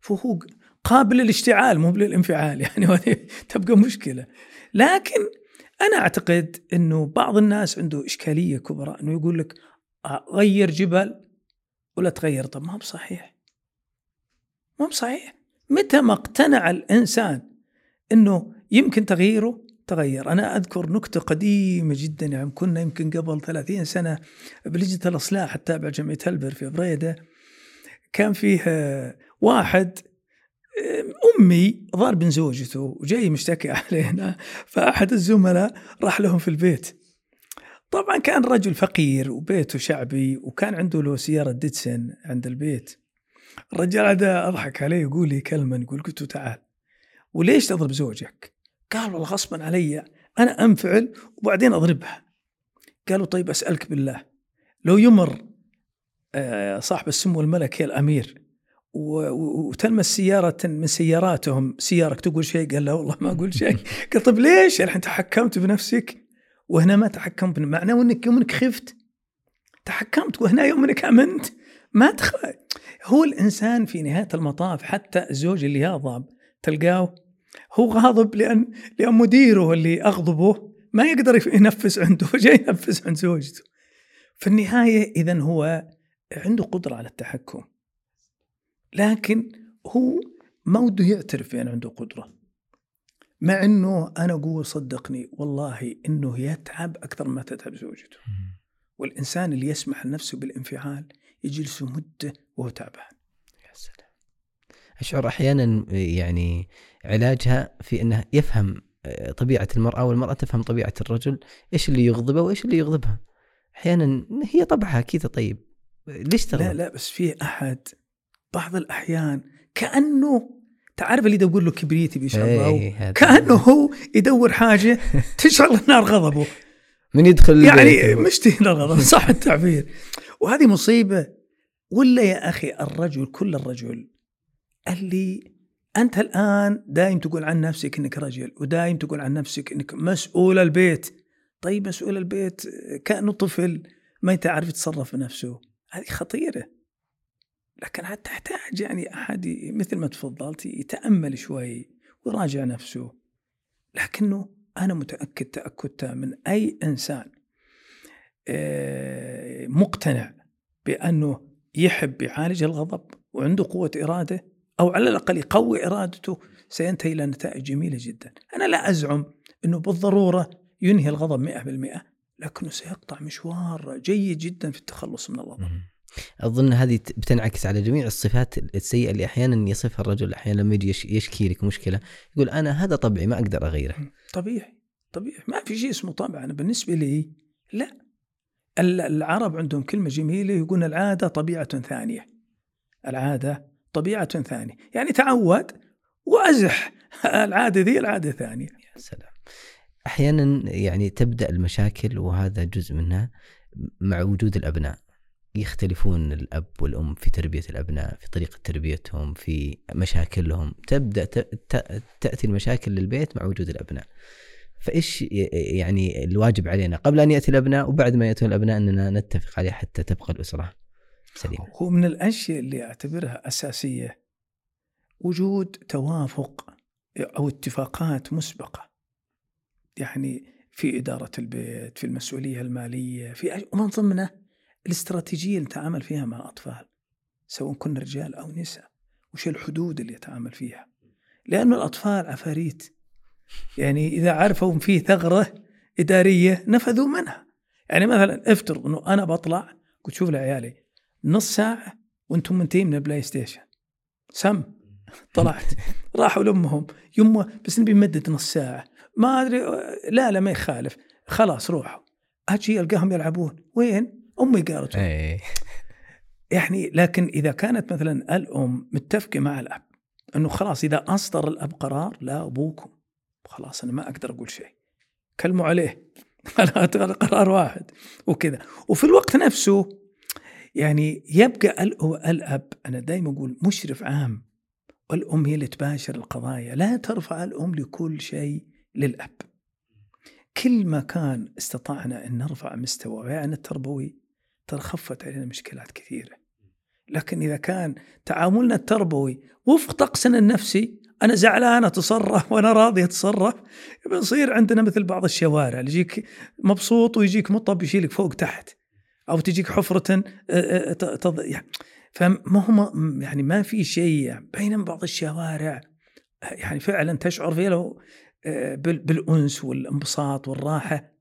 فهو قابل للاشتعال مو للانفعال [LAUGHS] يعني تبقى مشكلة. لكن أنا أعتقد إنه بعض الناس عنده إشكالية كبرى إنه يقول لك غير جبل ولا تغير. طب ما هو بصحيح. ما هو بصحيح. متى ما اقتنع الإنسان إنه يمكن تغييره تغير. أنا أذكر نكتة قديمة جدا يعني كنا يمكن قبل 30 سنة بلجنة الإصلاح التابعة لجمعية هلبر في بريدة. كان فيه واحد أمي ضارب من زوجته وجاي مشتكي علينا فأحد الزملاء راح لهم في البيت. طبعا كان رجل فقير وبيته شعبي وكان عنده له سيارة ديتسن عند البيت. الرجال هذا أضحك عليه يقول لي كلمة يقول قلت تعال وليش تضرب زوجك؟ قال والله غصبا علي أنا أنفعل وبعدين أضربها. قالوا طيب أسألك بالله لو يمر آه، صاحب السمو الملكي الأمير وتلمس سيارة من سياراتهم سيارك تقول شيء؟ قال لا والله ما أقول شيء. [LAUGHS] قال طيب ليش؟ الحين تحكمت بنفسك وهنا ما تحكمت معناه إنك يوم انك خفت. تحكمت وهنا يوم انك آمنت. ما تخ... هو الإنسان في نهاية المطاف حتى الزوج اللي يغضب تلقاه هو غاضب لأن لأن مديره اللي أغضبه ما يقدر ينفس عنده [LAUGHS] فجاي ينفس عند زوجته. في النهاية اذا هو عنده قدرة على التحكم. لكن هو ما وده يعترف بأن عنده قدرة. مع إنه أنا أقول صدقني والله إنه يتعب أكثر ما تتعب زوجته والإنسان اللي يسمح لنفسه بالانفعال يجلس مدة وهو تعبان
يا سلام أشعر أحيانا يعني علاجها في إنه يفهم آه، طبيعة المرأة والمرأة تفهم طبيعة الرجل إيش اللي يغضبه وإيش اللي يغضبها أحيانا هي طبعها كذا طيب ليش تغضب؟
لا لا بس في أحد بعض الأحيان كأنه تعرف اللي يدور له كبريتي بيشعل
إيه، هذا.
كأنه هو يدور حاجة [LAUGHS] تشعل نار غضبه
من يدخل
يعني
البيت؟
مشتهي نار غضب صح التعبير وهذه مصيبة ولا يا أخي الرجل كل الرجل اللي أنت الآن دايم تقول عن نفسك إنك رجل ودايم تقول عن نفسك إنك مسؤول البيت. طيب مسؤول البيت كأنه طفل ما تعرف يتصرف بنفسه. هذه خطيرة. لكن عاد تحتاج يعني أحد مثل ما تفضلت يتأمل شوي ويراجع نفسه؟ لكنه أنا متأكد تاكد تام من أي إنسان آه، مقتنع بأنه يحب يعالج الغضب وعنده قوة إرادة أو على الأقل يقوي إرادته سينتهي إلى نتائج جميلة جدا. أنا لا أزعم إنه بالضرورة ينهي الغضب 100% لكنه سيقطع مشوار جيد جدا في التخلص من الغضب.
أظن هذه بتنعكس على جميع الصفات السيئة اللي أحيانا يصفها الرجل أحيانا لما يجي يش- يشكي لك مشكلة يقول أنا هذا طبعي ما أقدر أغيره.
طبيعي طبيعي. ما في شيء اسمه طبع. أنا بالنسبة لي لا. ال- العرب عندهم كلمة جميلة يقولون العادة طبيعة ثانية. العادة طبيعة ثانية. يعني تعود وأزح. [LAUGHS] العادة ذي العادة ثانية
يا سلام. أحيانا يعني تبدأ المشاكل وهذا جزء منها مع وجود الأبناء. يختلفون الأب والأم في تربية الأبناء في طريقة تربيتهم في مشاكلهم. تبدأ ت- ت- تأتي المشاكل للبيت مع وجود الأبناء. فإيش يعني الواجب علينا؟ قبل أن يأتي الأبناء وبعد ما يأتون الأبناء إننا نتفق عليه حتى تبقى الأسرة. سليمه
هو من الأشياء اللي أعتبرها أساسية وجود توافق أو اتفاقات مسبقة. يعني في إدارة البيت في المسؤولية المالية في ومن ضمنها الاستراتيجية اللي نتعامل فيها مع الاطفال سواء كنا رجال أو نساء وش الحدود اللي يتعامل فيها. لأنه الأطفال عفاريت. يعني إذا عرفوا في ثغرة إدارية نفذوا منها. يعني مثلا افترض إنه أنا بطلع قلت شوف لعيالي نص ساعة وأنتم منتهين من ال PlayStation. سم. [LAUGHS] طلعت. راحوا لأمهم. يمه بس نبي نمدد نص ساعة. ما أدري لا لا ما يخالف. خلاص روحوا. أجي ألقاهم يلعبون. وين؟ أمي قالت.
إيه.
يعني لكن إذا كانت مثلا الأم متفقة مع الأب إنه خلاص إذا أصدر الأب قرار لا أبوكم. خلاص أنا ما أقدر أقول شيء. كلموا عليه. [LAUGHS] قرار واحد. وكذا. وفي الوقت نفسه يعني يبقى ال- الأب أنا دائما أقول مشرف عام والام هي اللي تباشر القضايا لا ترفع الأم لكل شيء للأب. كل ما كان استطعنا أن نرفع مستوى وعينا التربوي ترى خفت علينا مشكلات كثيرة. لكن إذا كان تعاملنا التربوي وفق طقسنا النفسي أنا زعلان أتصرف وأنا راضي أتصرف بنصير عندنا مثل بعض الشوارع اللي يجيك مبسوط ويجيك مطب يشيلك فوق تحت. أو تجيك حفرة آه، آه، تض... يعني فما هو م- يعني ما في شيء بينما بعض الشوارع يعني فعلا تشعر فيها له آه، بال- بالأنس والانبساط والراحة.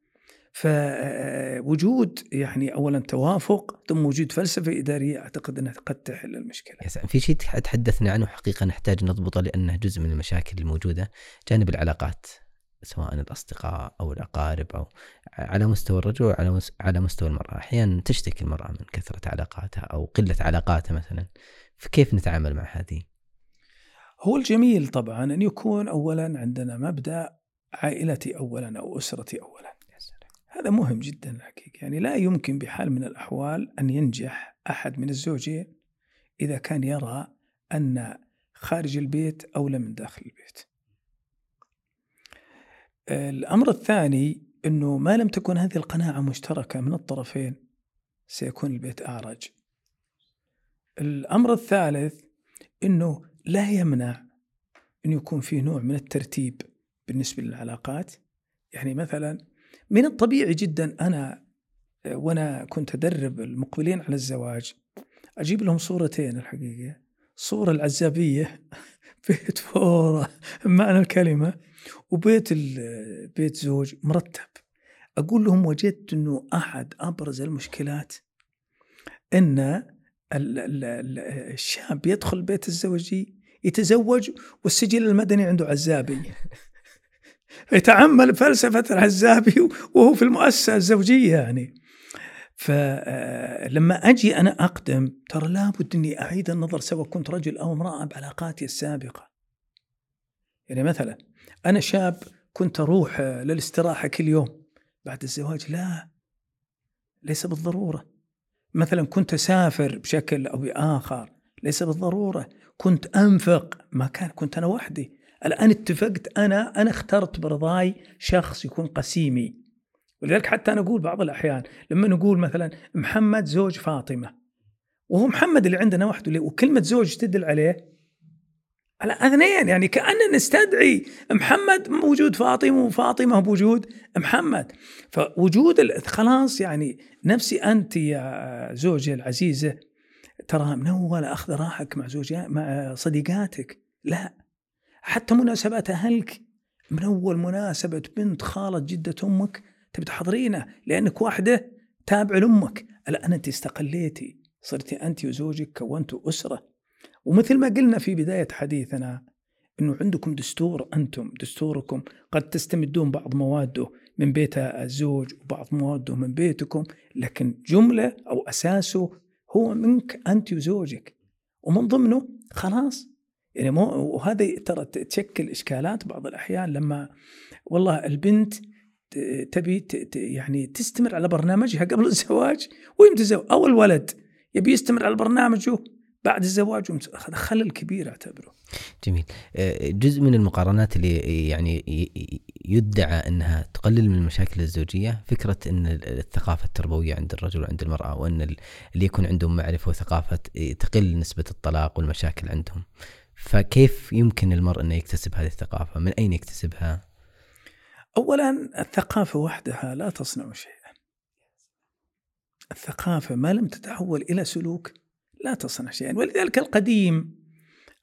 فوجود يعني اولا توافق ثم وجود فلسفة إدارية أعتقد أنها قد تحل المشكلة.
يا في شيء تح- تحدثنا عنه حقيقة نحتاج نضبطه لأنه جزء من المشاكل الموجودة. جانب العلاقات. سواء الأصدقاء أو الأقارب أو على مستوى الرجل وعلى على مستوى المرأة أحيانا تشتكي المرأة من كثرة علاقاتها أو قلة علاقاتها مثلا فكيف نتعامل مع هذه؟
هو الجميل طبعا أن يكون اولا عندنا مبدأ عائلتي اولا أو أسرتي اولا. هذا مهم جدا الحقيقة، يعني لا يمكن بحال من الأحوال أن ينجح أحد من الزوجين إذا كان يرى أن خارج البيت أولى من داخل البيت. الأمر الثاني إنه ما لم تكن هذه القناعة مشتركة من الطرفين سيكون البيت أعرج. الأمر الثالث إنه لا يمنع أن يكون في نوع من الترتيب بالنسبة للعلاقات. يعني مثلا من الطبيعي جدا أنا وأنا كنت أدرب المقبلين على الزواج أجيب لهم صورتين الحقيقة. صورة العزابية [LAUGHS] بيت فورة بمعنى الكلمة. وبيت بيت زوج مرتب. أقول لهم وجدت إنه أحد أبرز المشكلات إن ال- ال- ال- الشاب يدخل بيت الزوجي يتزوج والسجل المدني عنده عزابي. [LAUGHS] يتعمل فلسفة العزابي وهو في المؤسسة الزوجية يعني. فلما أجي أنا أقدم ترى لابد أني أعيد النظر سواء كنت رجل أو امرأة بعلاقاتي السابقة. يعني مثلا أنا شاب كنت أروح للاستراحة كل يوم. بعد الزواج لا ليس بالضرورة. مثلا كنت أسافر بشكل أو بآخر ليس بالضرورة. كنت أنفق ما كان كنت أنا وحدي. الآن اتفقت أنا أنا اخترت برضاي شخص يكون قسيمي. ولذلك حتى أنا أقول بعض الأحيان لما نقول مثلا محمد زوج فاطمة وهو محمد اللي عندنا وحده ليه؟ وكلمة زوج تدل عليه على أثنين يعني كأننا نستدعي محمد موجود فاطمة وفاطمة بوجود محمد. فوجود خلاص يعني نفسي أنت يا زوجي العزيزة ترى من أول أخذ راحك مع زوجها مع صديقاتك؟ لا. حتى مناسبات أهلك؟ من أول مناسبة بنت خالة جدة أمك تبي تحضرينها لأنك واحدة تابعة لأمك. الآن أنت استقليتي صرتي أنت وزوجك كونتوا أسرة. ومثل ما قلنا في بداية حديثنا أنه عندكم دستور أنتم دستوركم قد تستمدون بعض مواده من بيت الزوج وبعض مواده من بيتكم لكن جملة أو أساسه هو منك أنت وزوجك. ومن ضمنه خلاص. يعني مو وهذا ترى تشكل إشكالات بعض الأحيان لما والله البنت تبي يعني تستمر على برنامجها قبل الزواج وهي متزوج أو الولد يبي يستمر على برنامجه بعد الزواج خلل كبير اعتبره
جميل. آه، جزء من المقارنات اللي يعني يدعى أنها تقلل من المشاكل الزوجية فكرة أن الثقافة التربوية عند الرجل وعند المرأة وأن ال- اللي يكون عندهم معرفة وثقافة تقل نسبة الطلاق والمشاكل عندهم. فكيف يمكن المرء انه يكتسب هذه الثقافة؟ من أين يكتسبها؟
اولا الثقافة وحدها لا تصنع شيئا. الثقافة ما لم تتحول إلى سلوك. لا تصنع شيئا. ولذلك القديم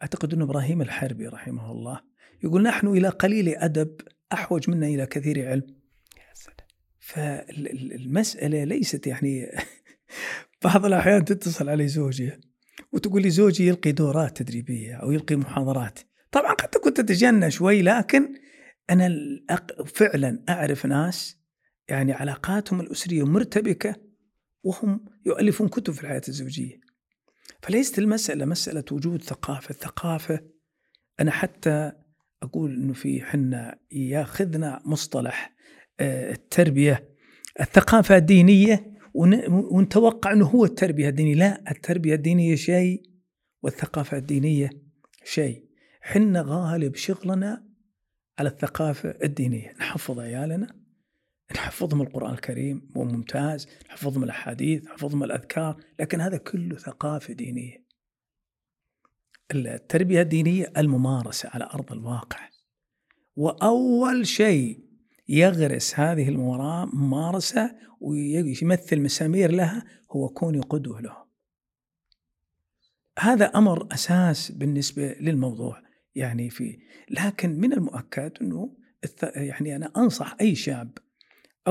أعتقد انه إبراهيم الحربي رحمه الله يقول نحن إلى قليل أدب أحوج منا إلى كثير علم. فالمسألة ليست يعني [LAUGHS] بعض الأحيان تتصل علي زوجي وتقول لي زوجي يلقي دورات تدريبية أو يلقي محاضرات. طبعا قد تكون تتجنى شوي لكن الأق- فعلا أعرف ناس يعني علاقاتهم الأسرية مرتبكة وهم يؤلفون كتب في الحياة الزوجية. فليست المسألة مسألة وجود ثقافة، الثقافة أنا حتى أقول إنه في حنا ياخذنا مصطلح آه، التربية. الثقافة الدينيه ون- ونتوقع إنه هو التربية الدينية، لا التربية الدينية شيء والثقافة الدينية شيء. حنا غالب شغلنا على الثقافة الدينية. نحفظ عيالنا نحفظهم القرآن الكريم هو ممتاز. نحفظهم الأحاديث نحفظهم الأذكار لكن هذا كله ثقافة دينية. التربية الدينية الممارسة على أرض الواقع. وأول شيء يغرس هذه الممارسة ويمثل مسامير لها هو كوني قدوة له. هذا أمر أساس بالنسبة للموضوع. يعني في لكن من المؤكد أنه يعني أنا أنصح أي شاب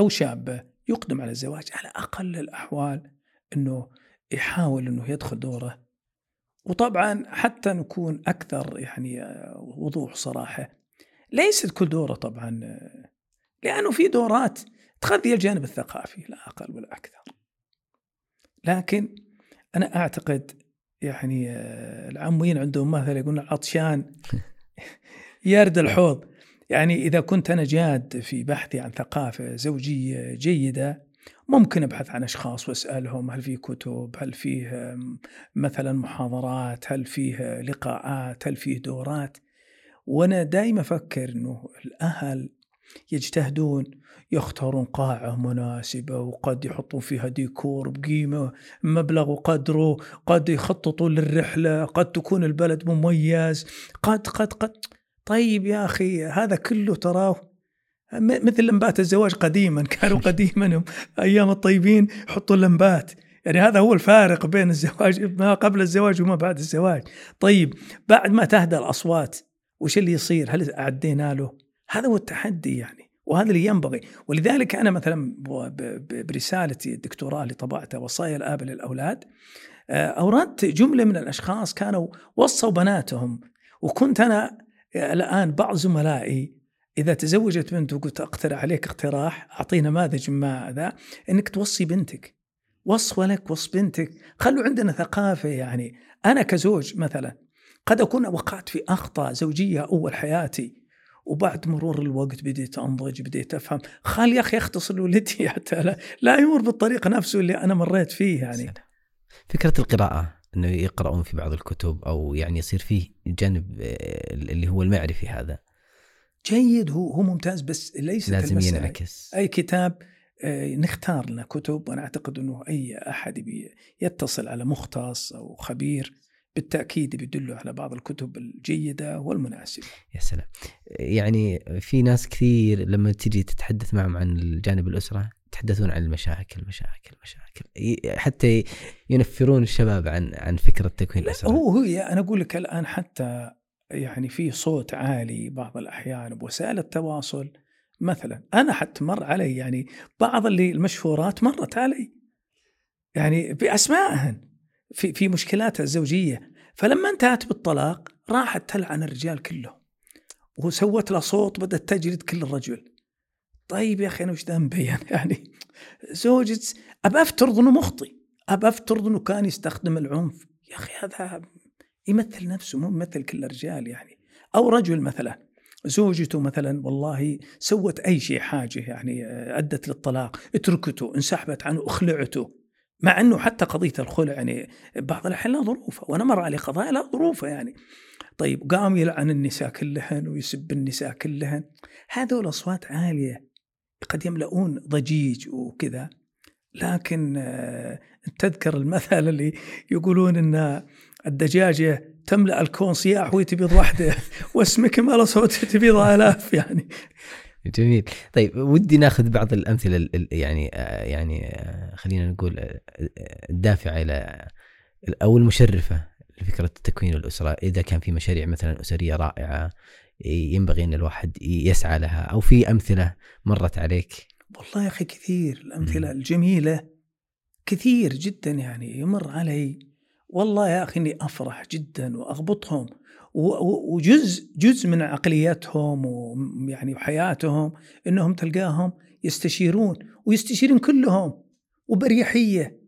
أو شابة يقدم على الزواج على أقل الأحوال أنه يحاول أنه يدخل دوره. وطبعا حتى نكون أكثر يعني آه، وضوح صراحة. ليست كل دورة طبعا آه، لأنه في دورات تغذي الجانب الثقافي لا أقل ولا أكثر. لكن أنا أعتقد يعني آه، العمويين عندهم مثل يقولون العطشان [LAUGHS] يرد الحوض. يعني إذا كنت أنا جاد في بحثي عن ثقافة زوجية جيدة ممكن أبحث عن أشخاص وأسألهم هل في كتب هل فيه مثلا محاضرات هل فيه لقاءات هل فيه دورات؟ وأنا دائما أفكر أنه الأهل يجتهدون يختارون قاعة مناسبة وقد يحطون فيها ديكور بقيمة مبلغ وقدره قد يخططون للرحلة قد تكون البلد مميز قد قد قد طيب يا أخي هذا كله تراه؟ مثل لمبات الزواج قديما كانوا [LAUGHS] قديما أيام الطيبين يحطوا لمبات. يعني هذا هو الفارق بين الزواج ما قبل الزواج وما بعد الزواج. طيب بعد ما تهدى الأصوات وش اللي يصير؟ هل أعدينا له؟ هذا هو التحدي يعني وهذا اللي ينبغي. ولذلك أنا مثلا برسالتي الدكتوراه اللي طبعتها وصايا الآب للأولاد آه، أوردت جملة من الأشخاص كانوا وصوا بناتهم وكنت أنا الآن بعض زملائي إذا تزوجت بنت وقلت اقترح عليك اقتراح اعطي نماذج ما ذا إنك توصي بنتك. وص ولك وص بنتك. خلوا عندنا ثقافة يعني. أنا كزوج مثلا قد أكون وقعت في أخطاء زوجية أول حياتي وبعد مرور الوقت بديت أنضج بديت أفهم. خال يا أخي اختصر لولدي [LAUGHS] حتى لا, لا يمر بالطريق نفسه اللي أنا مريت فيه يعني.
فكرة القراءة. إنه يقرؤون في بعض الكتب أو يعني يصير فيه جانب آه، اللي هو المعرفي هذا
جيد هو هو ممتاز بس ليس
لازم ينعكس
أي كتاب آه، نختار لنا كتب وأنا أعتقد إنه أي أحد يتصل على مختص أو خبير بالتأكيد بيدله على بعض الكتب الجيدة والمناسبة.
يا سلام. يعني في ناس كثير لما تجي تتحدث معهم عن الجانب الأسرة يتحدثون عن المشاكل مشاكل مشاكل. حتى ينفرون الشباب عن عن فكرة تكوين الأسرة.
هو هو أنا أقول لك الآن حتى يعني في صوت عالي بعض الأحيان بوسائل التواصل. مثلا أنا حتى مر علي يعني بعض اللي المشهورات مرت علي. يعني بأسمائهن في في مشكلاتها الزوجية. فلما انتهت بالطلاق راحت تلعن الرجال كلهم وسوت له صوت بدأت تجلد كل الرجل. طيب يا أخي أنا وش ذنبي؟ [LAUGHS] يعني زوجة ابى أفترض إنه مخطي ابى أفترض إنه كان يستخدم العنف. يا أخي هذا يمثل نفسه مو يمثل كل الرجال يعني. أو رجل مثلا زوجته مثلا والله سوت أي شيء حاجة يعني أدت للطلاق اتركته انسحبت عنه أخلعته. مع إنه حتى قضية الخلع يعني بعض الأحيان لا ظروفه وأنا مر علي قضايا لا ظروفه يعني. طيب قام يلعن النساء كلهن ويسب النساء كلهن. هذول أصوات عالية. قد يملؤون ضجيج وكذا. لكن آه، تذكر المثل اللي يقولون إن الدجاجة تملأ الكون صياح وهي تبيض واحدة [LAUGHS] واسمك ما صوت تبيض آلاف يعني.
جميل. طيب ودي ناخذ بعض الأمثلة يعني آه، يعني آه، خلينا نقول الدافعه إلى أو المشرفة لفكرة تكوين الأسرة. إذا كان في مشاريع مثلا أسرية رائعة ينبغي إن الواحد يسعى لها أو في أمثلة مرت عليك
والله يا أخي كثير الأمثلة م. الجميلة كثير جدا يعني يمر علي والله يا أخي إني أفرح جدا وأغبطهم وجزء جزء من عقليتهم ويعني حياتهم إنهم تلقاهم يستشيرون ويستشيرون كلهم وبريحية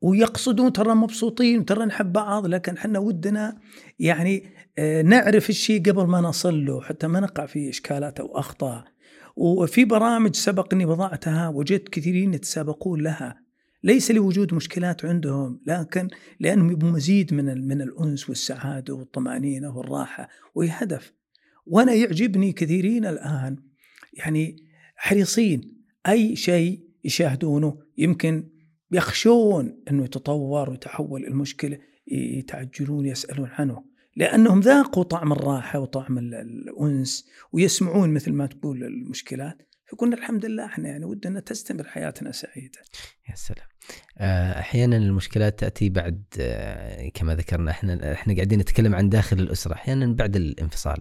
ويقصدون ترى مبسوطين ترى نحب بعض لكن إحنا ودنا يعني نعرف الشيء قبل ما نصل له حتى ما نقع في إشكالات أو أخطاء. وفي برامج سبق اني وضعتها وجدت كثيرين يتسابقون لها. ليس لوجود مشكلات عندهم لكن لأنهم يبغوا مزيد من من الأنس والسعادة والطمأنينة والراحة وهي هدف وأنا يعجبني كثيرين الآن يعني حريصين أي شيء يشاهدونه يمكن يخشون إنه يتطور ويتحول المشكلة يتعجلون يسألون عنه. لأنهم ذاقوا طعم الراحة وطعم الأنس ويسمعون مثل ما تقول المشكلات فقلنا الحمد لله إحنا يعني ودنا تستمر حياتنا سعيدة.
يا سلام. آه، أحيانا المشكلات تأتي بعد آه، كما ذكرنا إحنا إحنا قاعدين نتكلم عن داخل الأسرة، أحيانا بعد الانفصال.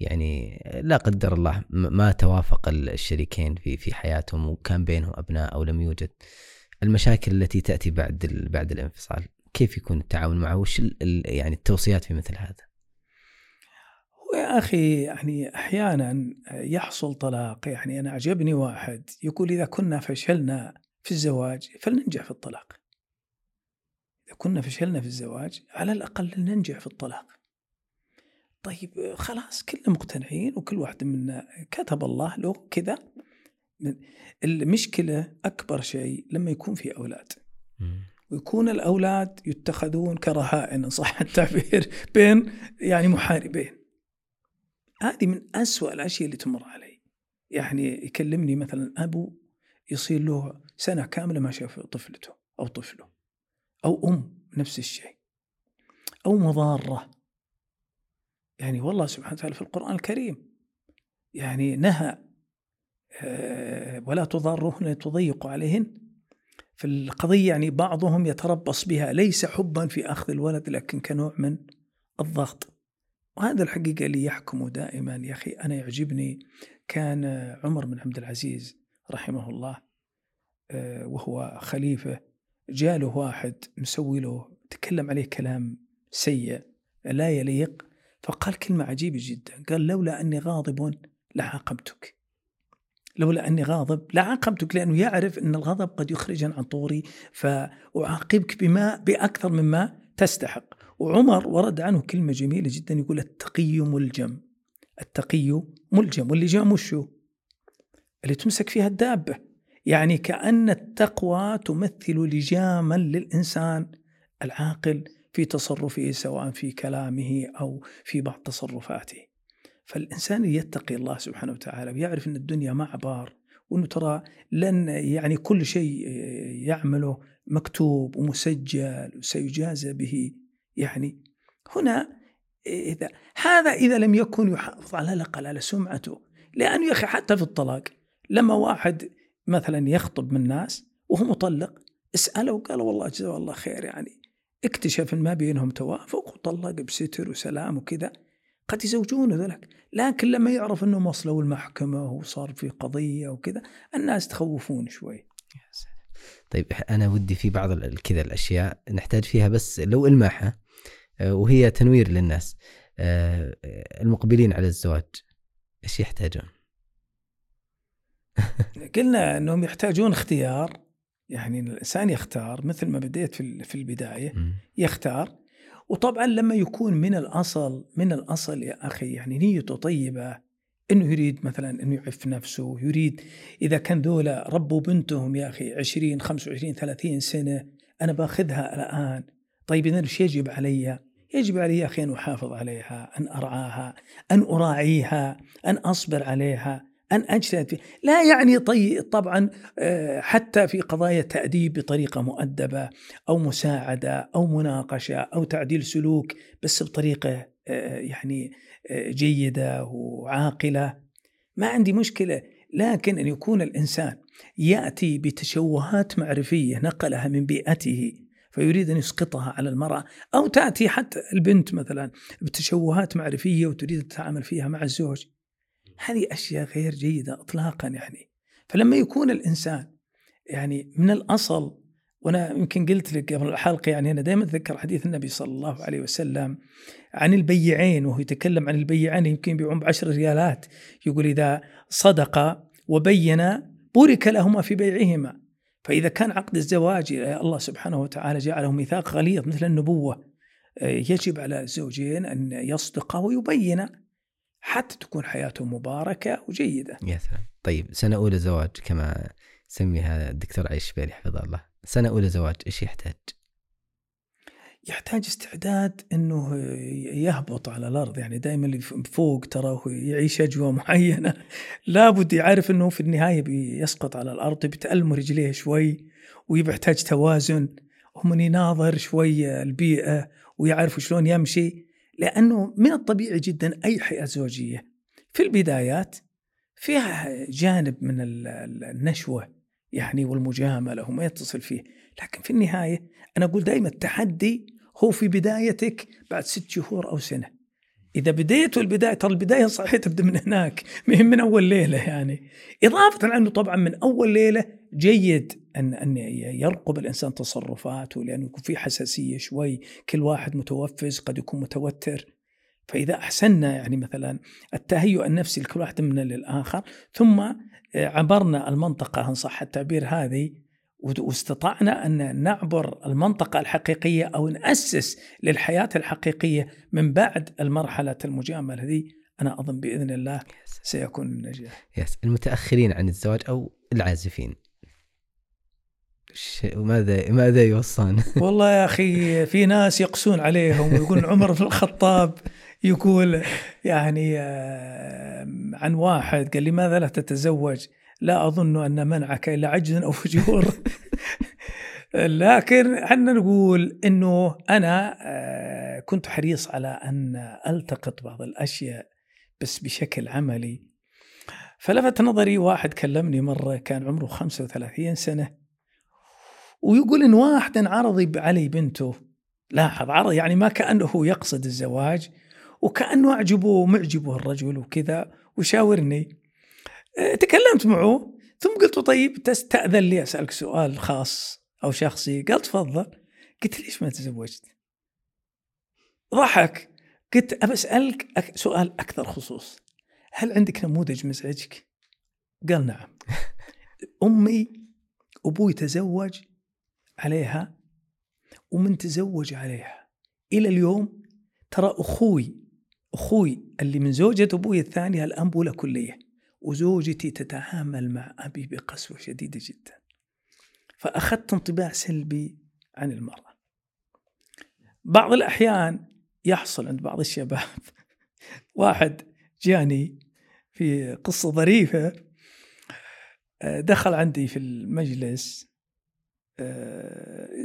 يعني لا قدر الله ما توافق الشريكين في في حياتهم وكان بينهم أبناء أو لم يوجد. المشاكل التي تأتي بعد بعد الانفصال، كيف يكون التعامل معه؟ وش يعني التوصيات في مثل هذا؟
يا أخي يعني أحيانا يحصل طلاق يعني أنا أعجبني واحد يقول إذا كنا فشلنا في الزواج فلننجح في الطلاق. إذا كنا فشلنا في الزواج على الأقل ننجح في الطلاق. طيب خلاص كلنا مقتنعين وكل واحد منا كتب الله له كذا. المشكلة أكبر شيء لما يكون في أولاد. ويكون الأولاد يتخذون كرهائن إن صح التعبير. [LAUGHS] بين يعني محاربين. هذه من أسوأ الأشياء اللي تمر علي. يعني يكلمني مثلا أبو يصير له سنة كاملة ما شاف طفلته أو طفله أو أم نفس الشيء أو مضارة. يعني والله سبحانه وتعالى في القرآن الكريم يعني نهى آه، ولا تضارهن تضيق عليهن. في القضية يعني بعضهم يتربص بها ليس حبا في أخذ الولد لكن كنوع من الضغط. وهذا الحقيقة اللي يحكم دائما يا أخي. أنا يعجبني كان عمر بن عبد العزيز رحمه الله آه، وهو خليفة جاله واحد مسوي له تكلم عليه كلام سيء لا يليق فقال كلمة عجيبة جدا. قال لولا أني غاضب لعاقبتك لولا أني غاضب لعاقبتك لأنه يعرف أن الغضب قد يخرجني عن طوري فأعاقبك بما بأكثر مما تستحق. وعمر ورد عنه كلمة جميلة جدا يقول التقي ملجم التقي ملجم واللجام وشو اللي تمسك فيها الدابة. يعني كأن التقوى تمثل لجاما للإنسان العاقل في تصرفه سواء في كلامه أو في بعض تصرفاته. فالإنسان يتقي الله سبحانه وتعالى ويعرف أن الدنيا معبر وأنه ترى لن يعني كل شيء يعمله مكتوب ومسجل وسيجازى به. يعني هنا إذا هذا إذا لم يكن يحافظ على الأقل على سمعته لأنه يا أخي حتى في الطلاق لما واحد مثلا يخطب من ناس وهو مطلق اسأله وقال والله جزاه الله خير يعني اكتشف ما بينهم توافق وطلق بستر وسلام وكذا. قد يزوجونه ذلك لكن لما يعرف إنهم وصلوا المحكمة وصار في قضية وكذا الناس تخوفون شوي.
طيب أنا ودي في بعض كذا الأشياء نحتاج فيها بس لو الماحة آه، وهي تنوير للناس آه، المقبلين على الزواج إيش يحتاجون؟ [LAUGHS]
قلنا إنهم يحتاجون اختيار يعني الإنسان يختار مثل ما بديت في البداية يختار وطبعا لما يكون من الأصل من الأصل يا أخي يعني نيته طيبة إنه يريد مثلا إنه يعف نفسه يريد إذا كان ذولا ربوا بنتهم يا أخي 20 25 30 سنة أنا باخذها الآن طيب إذا إيش يجب علي؟ يجب علي يا أخي أن أحافظ عليها، أن أرعاها، أن أراعيها، أن أصبر عليها، أن أجتهد فيه. لا يعني طي طبعا آه، حتى في قضايا تأديب بطريقة مؤدبة أو مساعدة أو مناقشة أو تعديل سلوك بس بطريقة آه، يعني آه، جيدة وعاقلة. ما عندي مشكلة لكن أن يكون الإنسان يأتي بتشوهات معرفية نقلها من بيئته فيريد أن يسقطها على المرأة أو تأتي حتى البنت مثلا بتشوهات معرفية وتريد تتعامل فيها مع الزوج. هذه أشياء غير جيدة إطلاقا يعني. فلما يكون الإنسان يعني من الأصل وأنا يمكن قلت لك قبل الحلقة يعني أنا دائما أتذكر حديث النبي صلى الله عليه وسلم عن البيعين وهو يتكلم عن البيعين يمكن يبيعون بعشر ريالات. يقول إذا صدق وبين بورك لهما في بيعهما. فإذا كان عقد الزواج الله سبحانه وتعالى جعله ميثاق غليظ مثل النبوة. يجب على الزوجين أن يصدقا ويبينا حتى تكون حياته مباركة وجيدة.
يا سلام. طيب سنة أولى زواج كما يسميها الدكتور عيش شبيلي حفظه الله. سنة أولى زواج إيش يحتاج؟
يحتاج استعداد إنه يهبط على الأرض يعني دائما اللي فوق ترى يعيش أجواء [LAUGHS] معينة. لابد يعرف إنه في النهاية بيسقط على الأرض بتألم رجليه شوي ويحتاج توازن. ومن يناظر شوي البيئة ويعرف شلون يمشي. لأنه من الطبيعي جدا أي حياة زوجية. في البدايات فيها جانب من النشوة يعني والمجاملة وما يتصل فيه. لكن في النهاية أنا أقول دائما التحدي هو في بدايتك بعد ست شهور أو سنة. إذا بديت البداية ترى البداية صحيح تبدأ من هناك من أول ليلة يعني. إضافة عنه طبعا من أول ليلة جيد ان أن يرقب الإنسان تصرفاته لأنه يكون في حساسية شوي. كل واحد متوفز قد يكون متوتر. فإذا أحسننا يعني مثلا التهيؤ النفسي لكل واحد منا للاخر ثم عبرنا المنطقة إن صح التعبير هذه واستطعنا أن نعبر المنطقة الحقيقية أو نأسس للحياة الحقيقية من بعد المرحلة المجاملة هذه. أنا أظن بإذن الله سيكون النجاح.
يس المتأخرين عن الزواج أو العازفين. ماذا ماذا يوصان؟ [LAUGHS]
والله يا أخي في ناس يقسون عليهم ويقولون عمر بن الخطاب يقول يعني آه، عن واحد قال لماذا لا تتزوج؟ لا أظن أن منعك إلا عجز أو فجور [LAUGHS] لكن إحنا نقول إنه أنا آه، كنت حريص على أن ألتقط بعض الأشياء بس بشكل عملي فلفت نظري واحد كلمني مرة كان عمره 35 سنة ويقول إن واحد عرض علي بنته. لاحظ عرض يعني ما كأنه يقصد الزواج وكأنه أعجبه معجبه الرجل وكذا وشاورني. آه، تكلمت معه ثم قلت له طيب تستأذن لي أسألك سؤال خاص أو شخصي؟ قال تفضل. قلت ليش ما تزوجت؟ ضحك. قلت أبى أسألك سؤال أكثر خصوص. هل عندك نموذج مزعجك؟ قال نعم. [LAUGHS] أمي أبوي تزوج عليها ومن تزوج عليها. إلى اليوم ترى أخوي أخوي اللي من زوجة أبوي الثانية الان بوله كلية وزوجتي تتعامل مع أبي بقسوة شديدة جدا. فأخذت انطباع سلبي عن المرأة. بعض الأحيان يحصل عند بعض الشباب. [LAUGHS] واحد جاني في قصة ظريفة آه، دخل عندي في المجلس.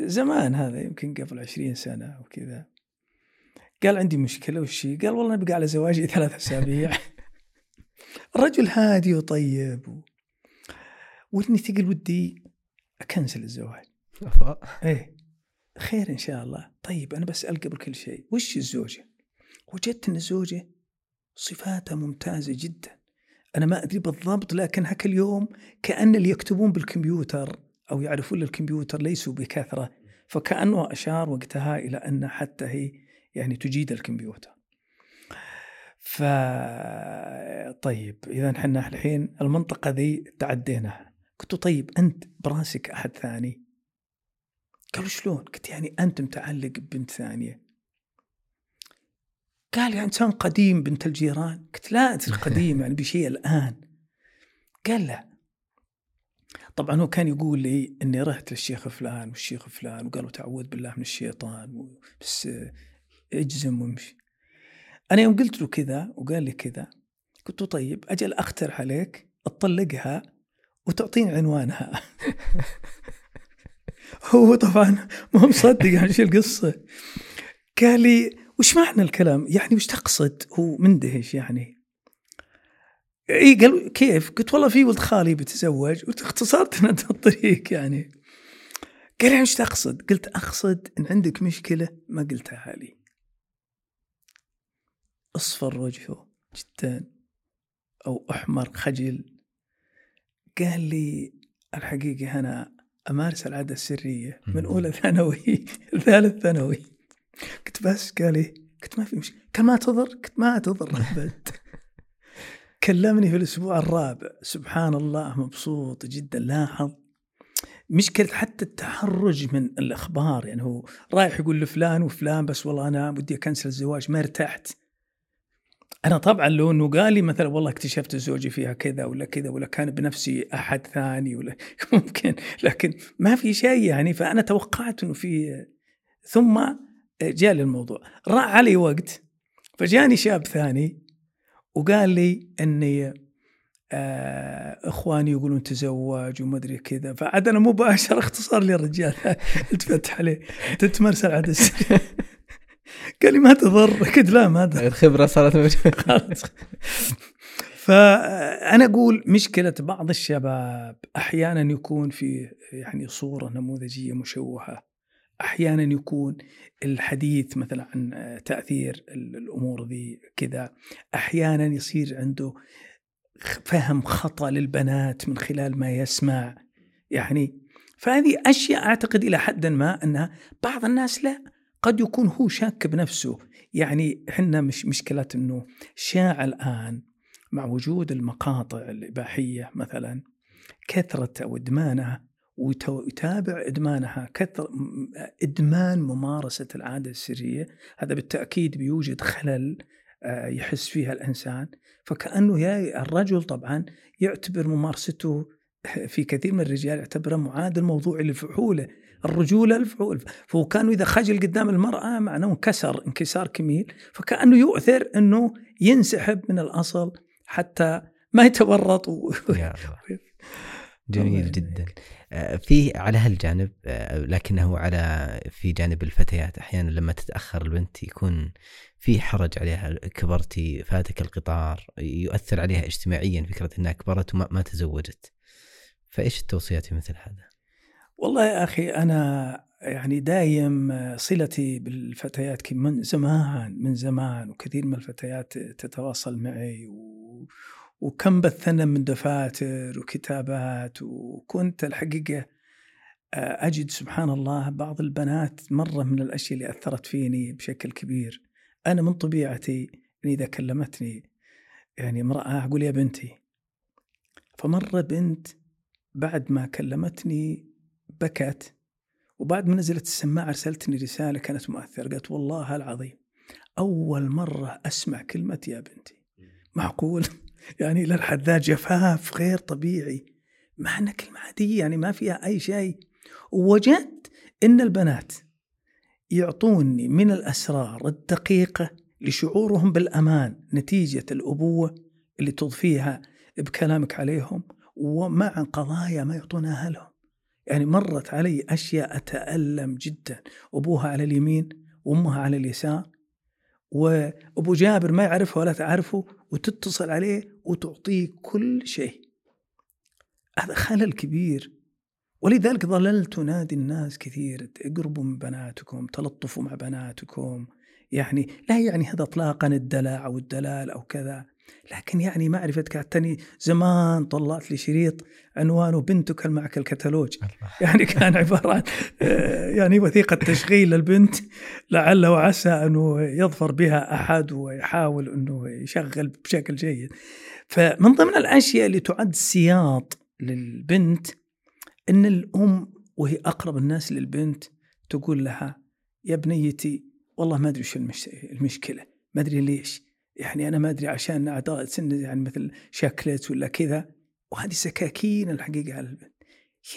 زمان هذا يمكن قبل عشرين سنة أو كذا. قال عندي مشكلة وش قال والله نبقى على زواجي [LAUGHS] ثلاث أسابيع. الرجل هادي وطيب و... واني ثقل ودي أكنسل الزواج. إيه. خير إن شاء الله. طيب أنا بسأل قبل كل شيء وش الزوجة؟ وجدت إن الزوجة صفاتها ممتازة جدا. أنا ما أدري بالضبط لكن هك اليوم كأن اللي يكتبون بالكمبيوتر أو يعرفون الكمبيوتر ليسوا بكثرة فكأنه أشار وقتها إلى أن حتى هي يعني تجيد الكمبيوتر. ف طيب اذا إحنا الحين المنطقة ذي تعديناها. قلت طيب أنت براسك أحد ثاني؟ قالوا شلون؟ قلت يعني أنت متعلق ببنت ثانية. قال يعني انسان قديم بنت الجيران. قلت لا قديم يعني بشيء الآن. قال لا. طبعا هو كان يقول لي إني رحت للشيخ فلان والشيخ فلان وقالوا تعوذ بالله من الشيطان بس اجزم وامشي. أنا يوم قلت له كذا وقال لي كذا قلت له طيب أجل أقترح عليك تطلقها وتعطيني عنوانها. [LAUGHS] هو طبعا ما مصدق يعني شو القصة. قال لي وش معنى الكلام؟ يعني وش تقصد؟ هو مندهش يعني. إي قال كيف؟ قلت والله في ولد خالي بيتزوج قلت اختصرت انت الطريق يعني. قال يعني وش تقصد؟ قلت أقصد إن عندك مشكلة ما قلتها لي. أصفر وجهه جدا أو أحمر خجل. قال لي الحقيقة أنا أمارس العادة السرية من أولى ثانوي [LAUGHS] ثالث ثانوي. قلت بس؟ قال لي قلت ما في مشكلة. قال ما تضر؟ قلت ما تضر أبد. كلمني في الأسبوع الرابع. سبحان الله مبسوط جدا لاحظ مشكلة حتى التحرج من الأخبار. يعني هو رايح يقول لفلان وفلان بس والله أنا ودي أكنسل الزواج ما ارتحت. أنا طبعا لو إنه قال لي مثلا والله اكتشفت زوجي فيها كذا ولا كذا ولا كان بنفسي أحد ثاني ولا [LAUGHS] ممكن لكن ما في شيء يعني. فأنا توقعت إنه في ثم جاء الموضوع راح علي وقت فجاني شاب ثاني وقال لي إني آه إخواني يقولون تزوج وما أدري كذا. فعاد أنا مباشر اختصار [LAUGHS] لي الرجال التفت عليه تتمرسل عاد [LAUGHS] قال لي ما تضر. قلت لا ما تضر
الخبرة صارت [LAUGHS]
فانا أقول مشكلة بعض الشباب أحيانا يكون في يعني صورة نموذجية مشوهة. أحيانا يكون الحديث مثلا عن تأثير الأمور ذي كذا أحيانا يصير عنده فهم خطأ للبنات من خلال ما يسمع. يعني فهذه أشياء أعتقد إلى حد ما انها بعض الناس لا قد يكون هو شاك بنفسه. يعني إحنا مش مشكلة إنه شاع الآن مع وجود المقاطع الإباحية مثلا كثرة أو إدمانها ويتابع إدمانها كثر إدمان ممارسة العادة السرية. هذا بالتأكيد بيوجد خلل آه، يحس فيها الإنسان. فكأنه يا الرجل طبعا يعتبر ممارسته [LAUGHS] في كثير من الرجال يعتبره معادل موضوعي للفحوله الرجوله الفعول. فهو كانوا إذا خجل قدام المرأة معناه انكسر انكسار كميل. فكأنه يؤثر إنه ينسحب من الأصل حتى ما يتورط و... [LAUGHS]
جميل جدا. آه، في على هالجانب آه، لكنه على في جانب الفتيات. أحيانا لما تتأخر البنت يكون في حرج عليها. كبرتي فاتك القطار يؤثر عليها اجتماعيا فكرة إنها كبرت وما ما تزوجت. فإيش التوصيات في مثل هذا؟
والله يا أخي أنا يعني دايم صلتي بالفتيات من زمان من زمان وكثير من الفتيات تتواصل معي و... وكم بثنا من دفاتر وكتابات وكنت الحقيقة أجد سبحان الله بعض البنات مرة من الأشياء اللي أثرت فيني بشكل كبير. أنا من طبيعتي إن إذا كلمتني يعني امرأة أقول يا بنتي. فمرة بنت بعد ما كلمتني بكت وبعد ما نزلت السماعة أرسلتني رسالة كانت مؤثرة. قالت والله العظيم أول مرة أسمع كلمة يا بنتي. معقول؟ يعني إلى الحد ذا جفاف غير طبيعي. مع أنها كلمة عادية يعني ما فيها أي شيء. ووجدت أن البنات يعطوني من الأسرار الدقيقة لشعورهم بالأمان نتيجة الأبوة اللي تضفيها بكلامك عليهم ومع قضايا ما يعطونها لهم يعني مرت علي أشياء أتألم جدا. أبوها على اليمين وأمها على اليسار وأبو جابر ما يعرفه ولا تعرفه وتتصل عليه وتعطيه كل شيء. هذا خلل كبير. ولذلك ظللت أنادي الناس كثير. اقربوا من بناتكم تلطفوا مع بناتكم. يعني لا يعني هذا اطلاقا الدلع أو الدلال أو كذا. لكن يعني معرفة كاتني زمان طلعت لي شريط عنوانه بنتك هل معك الكتالوج يعني كان عبارة عن آه، يعني وثيقة تشغيل للبنت. لعل وعسى أنه يظفر بها أحد ويحاول أنه يشغل بشكل جيد. فمن ضمن الأشياء اللي تعد سياط للبنت أن الأم وهي أقرب الناس للبنت تقول لها يا بنيتي والله ما أدري وش المشكلة ما أدري ليش يعني أنا ما أدري عشان أعضاء سن يعني مثل شكلت ولا كذا. وهذه سكاكين الحقيقة على البنت.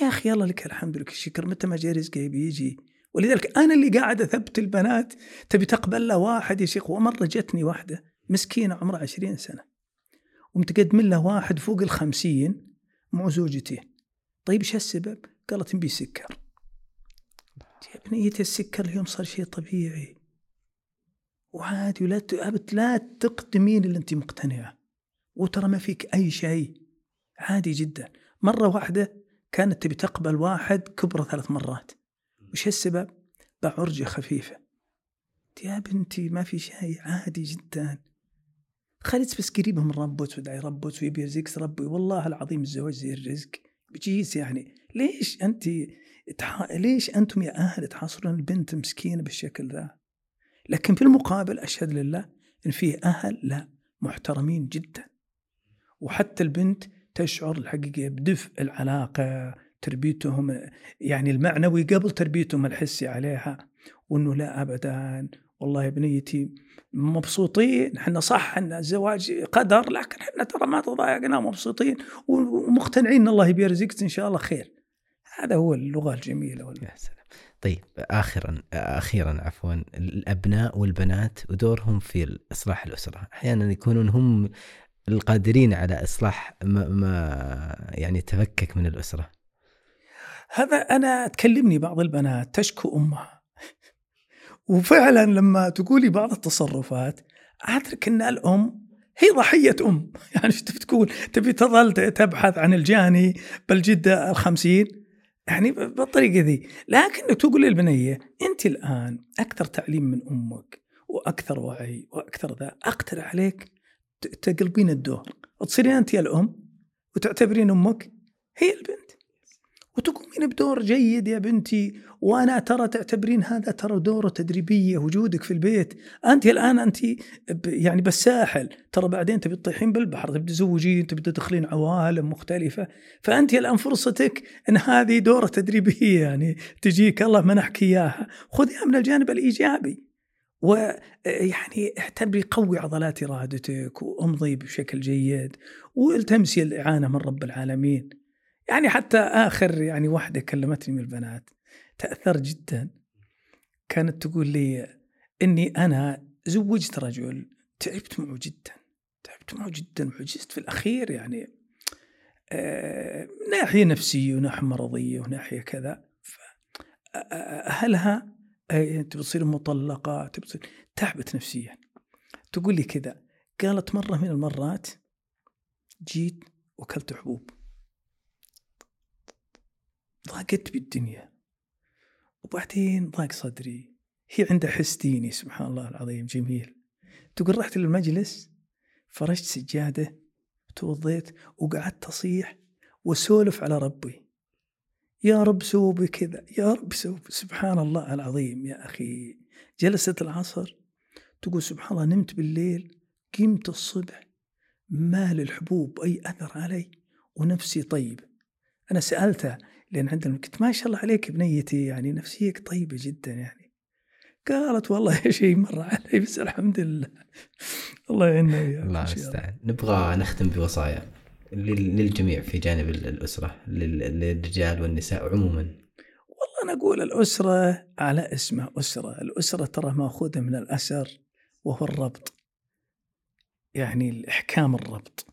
يا أخي الله لك الحمد لك الشكر متى ما جاء رزقي بيجي ولذلك أنا اللي قاعد أثبت البنات تبي تقبل له واحد يا شيخ؟ ومرة جتني واحدة مسكينة عمرها عشرين سنة. ومتقدم له واحد فوق الخمسين مع زوجتين طيب إيش السبب؟ قالت نبي سكر. يا بنيتي السكر اليوم صار شيء طبيعي. وعادي ولا لا تقدمين اللي أنت مقتنعة. وترى ما فيك أي شيء. عادي جدا. مرة واحدة كانت تبي تقبل واحد كبره ثلاث مرات. وش السبب؟ بعرجة خفيفة. يا بنتي ما في شيء. عادي جدا. خليت بس قريبه من ربك ودعي ربك ويبي يرزقك ربي والله العظيم الزواج زي الرزق. بجيس يعني ليش أنت تح... ليش أنتم يا أهل تحاصرون البنت مسكينة بالشكل ذا؟ لكن في المقابل أشهد لله أن فيه أهل لا محترمين جدا. وحتى البنت تشعر الحقيقة بدفء العلاقة تربيتهم يعني المعنوي قبل تربيتهم الحسي عليها وأنه لا أبدا. والله يا بنيتي مبسوطين إحنا صح ان الزواج قدر لكن إحنا ترى ما تضايقنا مبسوطين ومقتنعين إن الله بيرزقك إن شاء الله خير. هذا هو اللغة الجميلة
يا سلام. طيب اخرا أخيرا عفوا الأبناء والبنات ودورهم في إصلاح الأسرة. أحيانا يكونون هم القادرين على إصلاح ما, ما يعني تفكك من الأسرة.
هذا أنا تكلمني بعض البنات تشكو أمها. وفعلا لما تقولي بعض التصرفات ادرك إن الأم هي ضحية أم. [LAUGHS] يعني إيش تبي تقول؟ تبي تظل تبحث عن الجاني بالجدة الخمسين؟ يعني بالطريقة ذي. لكن تقول للبنية أنت الآن أكثر تعليم من أمك وأكثر وعي وأكثر ذا. أقترح عليك تقلبين الدور وتصيرين أنت الأم وتعتبرين أمك هي البنت. وتقومين بدور جيد يا بنتي وأنا ترى تعتبرين هذا ترى دوره تدريبية وجودك في البيت. أنت الآن أنت يعني بالساحل. ترى بعدين تبي تطيحين بالبحر تبي تزوجين تبي تدخلين عوالم مختلفة. فأنت الآن فرصتك إن هذه دورة تدريبية يعني تجيك. الله منحك إياها. خذيها من الجانب الإيجابي. ويعني اعتبري قوي عضلات إرادتك وامضي بشكل جيد والتمسي الإعانة من رب العالمين. يعني حتى آخر يعني واحدة كلمتني من البنات تأثر جدا. كانت تقول لي إني أنا زوجت رجل تعبت معه جدا تعبت معه جدا وعجزت في الأخير يعني آه ناحية نفسية وناحية مرضية وناحية كذا. أهلها آه تبي تصير مطلقة تبي تصير تعبت نفسيا. تقول لي كذا قالت مرة من المرات جيت وكلت حبوب. ضاقت بالدنيا. وبعدين ضاق صدري. هي عندها حس ديني سبحان الله العظيم جميل. تقول رحت للمجلس فرشت سجادة توضيت وقعدت أصيح وسولف على ربي. يا رب سووا بكذا يا رب سووا سبحان الله العظيم يا أخي. جلست العصر تقول سبحان الله نمت بالليل قمت الصبح ما للحبوب أي أثر علي ونفسي طيب. أنا سألتها لأن عندنا قلت ما شاء الله عليك بنيتي يعني نفسيك طيبة جدا يعني. قالت والله شيء مر علي بس الحمد لله. [LAUGHS] الله يعيننا
الله المستعان نبغى نختم بوصايا للجميع في جانب الأسرة للرجال والنساء عموما.
والله أنا أقول الأسرة على اسمها أسرة. الأسرة ترى مأخوذة من الأسر وهو الربط. يعني الإحكام الربط.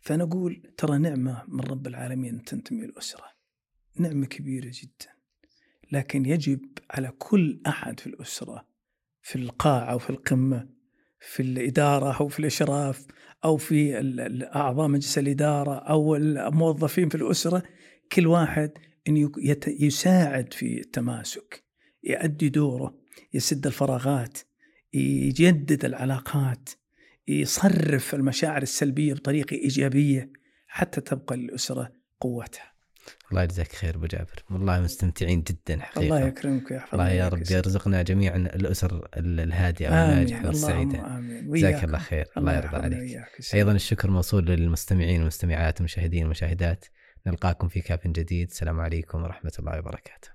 فأنا أقول ترى نعمة من رب العالمين تنتمي الأسرة. نعمة كبيرة جدا. لكن يجب على كل أحد في الأسرة في القاعة أو في القمة في الإدارة أو في الإشراف أو في أعضاء مجلس الإدارة أو الموظفين في الأسرة كل واحد أن يساعد في التماسك يؤدي دوره يسد الفراغات يجدد العلاقات يصرف المشاعر السلبية بطريقة إيجابية حتى تبقى للأسرة قوتها.
الله يجزاك خير أبو جابر والله مستمتعين جدا حقيقة.
الله يكرمك
ويحفظك. الله يا رب يرزقنا جميعا الأسر الهادئة والناجحة والسعيدة.
آمين.
جزاك الله خير. الله, الله يرضى عليك. أيضا الشكر موصول للمستمعين والمستمعات والمشاهدين والمشاهدات. نلقاكم في كاف جديد. السلام عليكم ورحمة الله وبركاته.